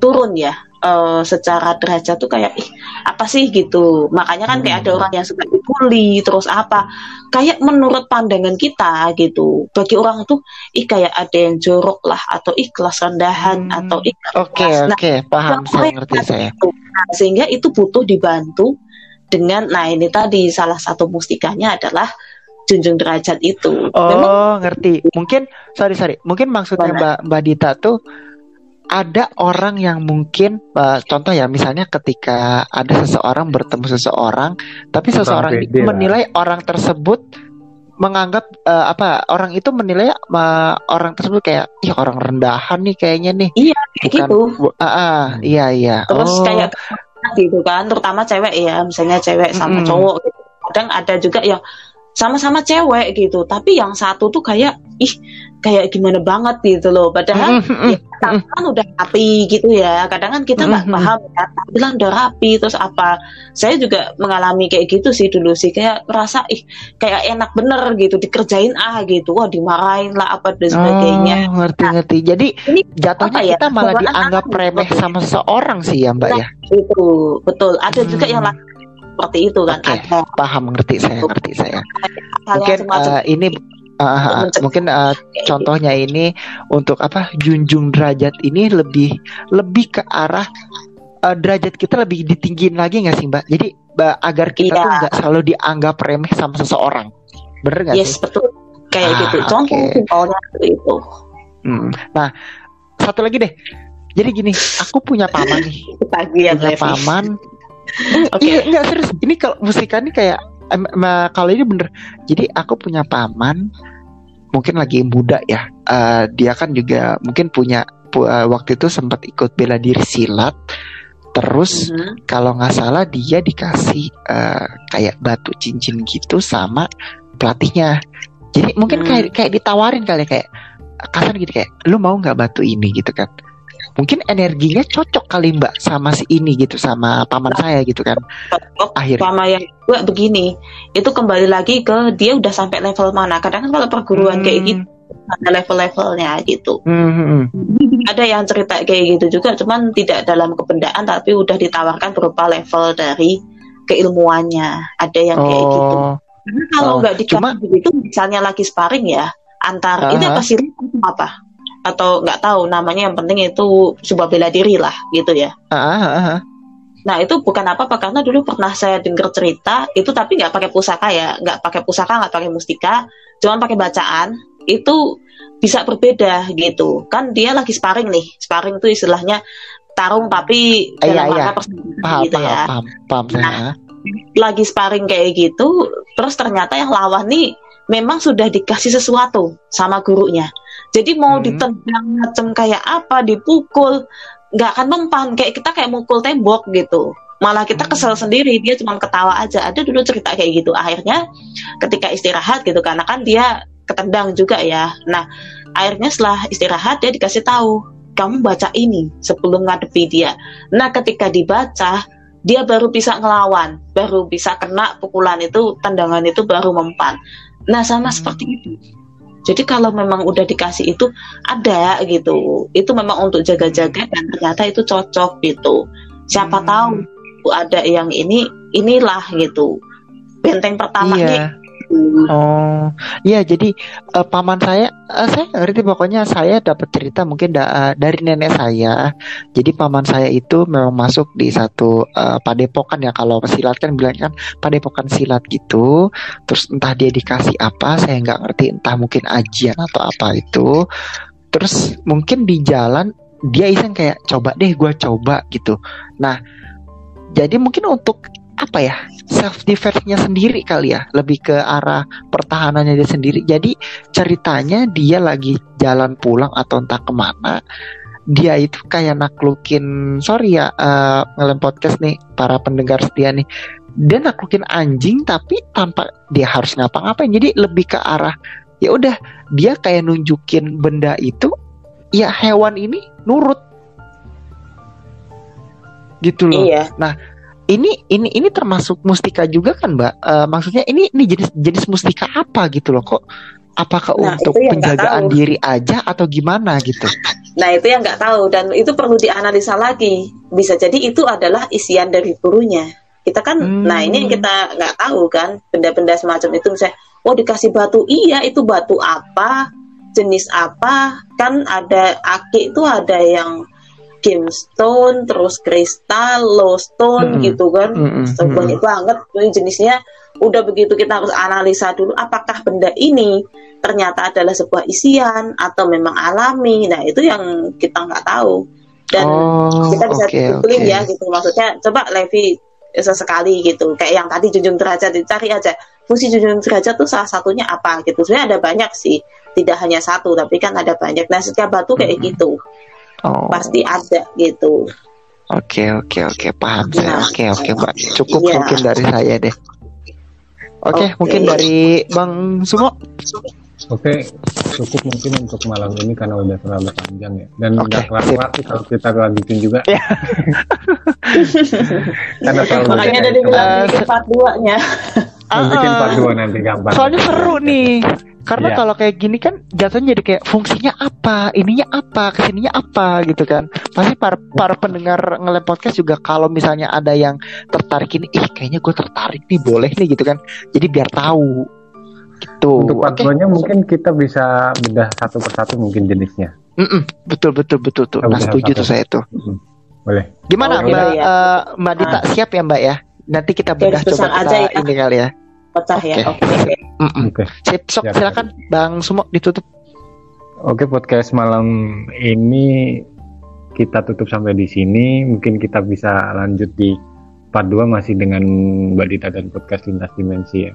turun ya uh, secara derajat tuh kayak ih apa sih gitu makanya kan kayak ada hmm. orang yang suka dibully terus apa kayak menurut pandangan kita gitu bagi orang tuh ih kayak ada yang jorok lah atau ih kelas rendahan hmm. atau ih oke okay, oke okay. nah, paham saya ngerti saya itu. Nah, sehingga itu butuh dibantu dengan nah ini tadi salah satu mustikanya adalah junjung derajat itu. Oh, Memang, ngerti. Mungkin sorry sorry. Mungkin maksudnya Mbak Mbak Dita tuh ada orang yang mungkin uh, contoh ya misalnya ketika ada seseorang bertemu seseorang tapi seseorang ini menilai orang tersebut menganggap uh, apa orang itu menilai uh, orang tersebut kayak ih orang rendahan nih kayaknya nih iya Bukan, gitu uh, uh, iya iya terus oh. kayak gitu kan terutama cewek ya misalnya cewek sama mm -hmm. cowok gitu. kadang ada juga yang sama-sama cewek gitu tapi yang satu tuh kayak ih kayak gimana banget gitu loh. Padahal mm-hmm. ya, kan udah rapi gitu ya. Kadang kan kita nggak mm-hmm. paham ya. Bilang udah rapi terus apa? Saya juga mengalami kayak gitu sih dulu sih. Kayak merasa ih kayak enak bener gitu dikerjain ah gitu. Wah dimarahin lah apa dan sebagainya. Oh, ngerti nah, ngerti. Jadi ini jatuhnya ya, kita malah dianggap remeh sama seorang sih ya mbak nah, ya itu. Betul. Ada hmm. juga yang hmm. seperti itu kan. Okay. paham ngerti saya ngerti saya. Mungkin uh, ini Uh, mungkin uh, contohnya ini untuk apa junjung derajat ini lebih lebih ke arah uh, derajat kita lebih ditinggiin lagi nggak sih mbak? Jadi uh, agar kita yeah. tuh nggak selalu dianggap remeh sama seseorang, bener nggak yes, sih? Yes betul kayak ah, gitu. Contoh okay. simpelnya itu. Hmm. Nah satu lagi deh. Jadi gini, aku punya paman nih. Ya, punya paman. Oke. Okay. Iya, enggak serius. Ini kalau musikan ini kayak em, kalau ini bener. Jadi aku punya paman mungkin lagi muda ya. Uh, dia kan juga mungkin punya uh, waktu itu sempat ikut bela diri silat. Terus mm-hmm. kalau nggak salah dia dikasih uh, kayak batu cincin gitu sama pelatihnya. Jadi mungkin mm. kayak kayak ditawarin kali ya, kayak kasar gitu kayak lu mau nggak batu ini? gitu kan mungkin energinya cocok kali mbak sama si ini gitu sama paman saya gitu kan. Akhirnya. sama yang gue begini. Itu kembali lagi ke dia udah sampai level mana. Kadang kan kalau perguruan hmm. kayak gitu ada level-levelnya gitu. Hmm, hmm, hmm. ada yang cerita kayak gitu juga cuman tidak dalam kebendaan tapi udah ditawarkan berupa level dari keilmuannya. Ada yang kayak gitu. Oh, Karena kalau Oh, nggak dikasih cuma- begitu, misalnya lagi sparring ya, antar itu Aha. apa sih? Apa? Atau nggak tahu namanya yang penting itu sebuah bela diri lah gitu ya. Ah, ah, ah, ah. Nah itu bukan apa-apa karena dulu pernah saya dengar cerita itu tapi nggak pakai pusaka ya, nggak pakai pusaka, nggak pakai mustika, cuma pakai bacaan itu bisa berbeda gitu. Kan dia lagi sparring nih, sparring itu istilahnya tarung tapi Iya, dalam iya. paham, gitu paham, ya. paham, paham. Nah, Lagi sparring kayak gitu, terus ternyata yang lawan nih memang sudah dikasih sesuatu sama gurunya. Jadi mau Hmm. ditendang macam kayak apa, dipukul, nggak akan mempan. Kayak kita kayak mukul tembok gitu. Malah kita Hmm. kesel sendiri, dia cuma ketawa aja. Ada dulu cerita kayak gitu. Akhirnya ketika istirahat gitu, karena kan dia ketendang juga ya. Nah, akhirnya setelah istirahat dia dikasih tahu, kamu baca ini sebelum ngadepi dia. Nah, ketika dibaca, dia baru bisa ngelawan, baru bisa kena pukulan itu, tendangan itu baru mempan. Nah, sama Hmm. seperti itu. Jadi kalau memang udah dikasih itu ada gitu, itu memang untuk jaga-jaga dan ternyata itu cocok gitu. Siapa Hmm. tahu ada yang ini inilah gitu. Benteng pertamanya Iya. Itu. Oh, iya jadi eh, paman saya, eh, saya ngerti pokoknya saya dapat cerita mungkin da- eh, dari nenek saya. Jadi paman saya itu memang masuk di satu eh, padepokan ya kalau silat kan bilang kan padepokan silat gitu. Terus entah dia dikasih apa, saya nggak ngerti entah mungkin ajian atau apa itu. Terus mungkin di jalan dia iseng kayak coba deh gue coba gitu. Nah, jadi mungkin untuk apa ya self defense-nya sendiri kali ya. Lebih ke arah pertahanannya dia sendiri. Jadi ceritanya dia lagi jalan pulang atau entah ke mana dia itu kayak naklukin sorry ya eh, ngelem podcast nih para pendengar setia nih. Dia naklukin anjing tapi tanpa dia harus ngapa-ngapain. Jadi lebih ke arah ya udah dia kayak nunjukin benda itu ya hewan ini nurut. Gitu loh. Iya. Ini ini ini termasuk mustika juga kan mbak? Eh, maksudnya ini ini jenis jenis mustika apa gitu loh? Kok apakah Nah, untuk penjagaan diri aja atau gimana gitu? Nah itu yang nggak tahu dan itu perlu dianalisa lagi. Bisa jadi itu adalah isian dari gurunya. Kita kan, Hmm. nah ini yang kita nggak tahu kan benda-benda semacam itu. Misalnya, oh dikasih batu, iya itu batu apa, jenis apa, kan ada aki itu ada yang gemstone, terus kristal, lowstone Mm-mm. gitu kan, Mm-mm, So, banyak banget. Ini jenisnya. Udah begitu kita harus analisa dulu apakah benda ini ternyata adalah sebuah isian atau memang alami. Nah itu yang kita nggak tahu. Dan oh kita bisa oke googling oke. ya gitu. Maksudnya coba Levi sesekali gitu. Kayak yang tadi junjung derajat dicari aja. Fungsi junjung derajat tuh salah satunya apa gitu. Sebenarnya ada banyak sih. Tidak hanya satu tapi kan ada banyak. Nah setiap batu kayak Mm-mm. gitu oh. Pasti ada gitu. Oke oke oke. Paham saya Nah, oke oke mbak. Cukup iya. mungkin dari saya deh. Oke mungkin dari bang Sumo. Oke, cukup mungkin untuk malam ini karena udah terlalu panjang ya. Dan Oke, nggak kelar-kelar sih kalau kita lanjutin juga. Iya. karena terlalu makanya dari bilang part 2 Mau bikin Ah, part 2 nanti gampang. Soalnya seru nih. Karena Iya. kalau kayak gini kan jatuhnya jadi kayak fungsinya apa, ininya apa, ke sininya apa gitu kan. Pasti para, para pendengar ngelem podcast juga kalau misalnya ada yang tertarik ini, ih kayaknya gue tertarik nih, boleh nih gitu kan. Jadi biar tahu gitu. Untuk part Oke. 2 nya mungkin kita bisa bedah satu persatu mungkin jenisnya. Mm-mm, betul betul betul tuh. Nah, setuju satu. tuh saya tuh. Mm, Boleh. Gimana Oke, Mbak ya. eh, Mbak Dita siap ya Mbak ya? Nanti kita bedah coba kita aja ya. ini kali ya. pecah ya Oke. oke Mm-mm. Oke. Sip, sok silakan Bang Sumo ditutup. Oke, podcast malam ini kita tutup sampai di sini. Mungkin kita bisa lanjut di part 2 masih dengan Mbak Dita dan podcast Lintas Dimensi ya.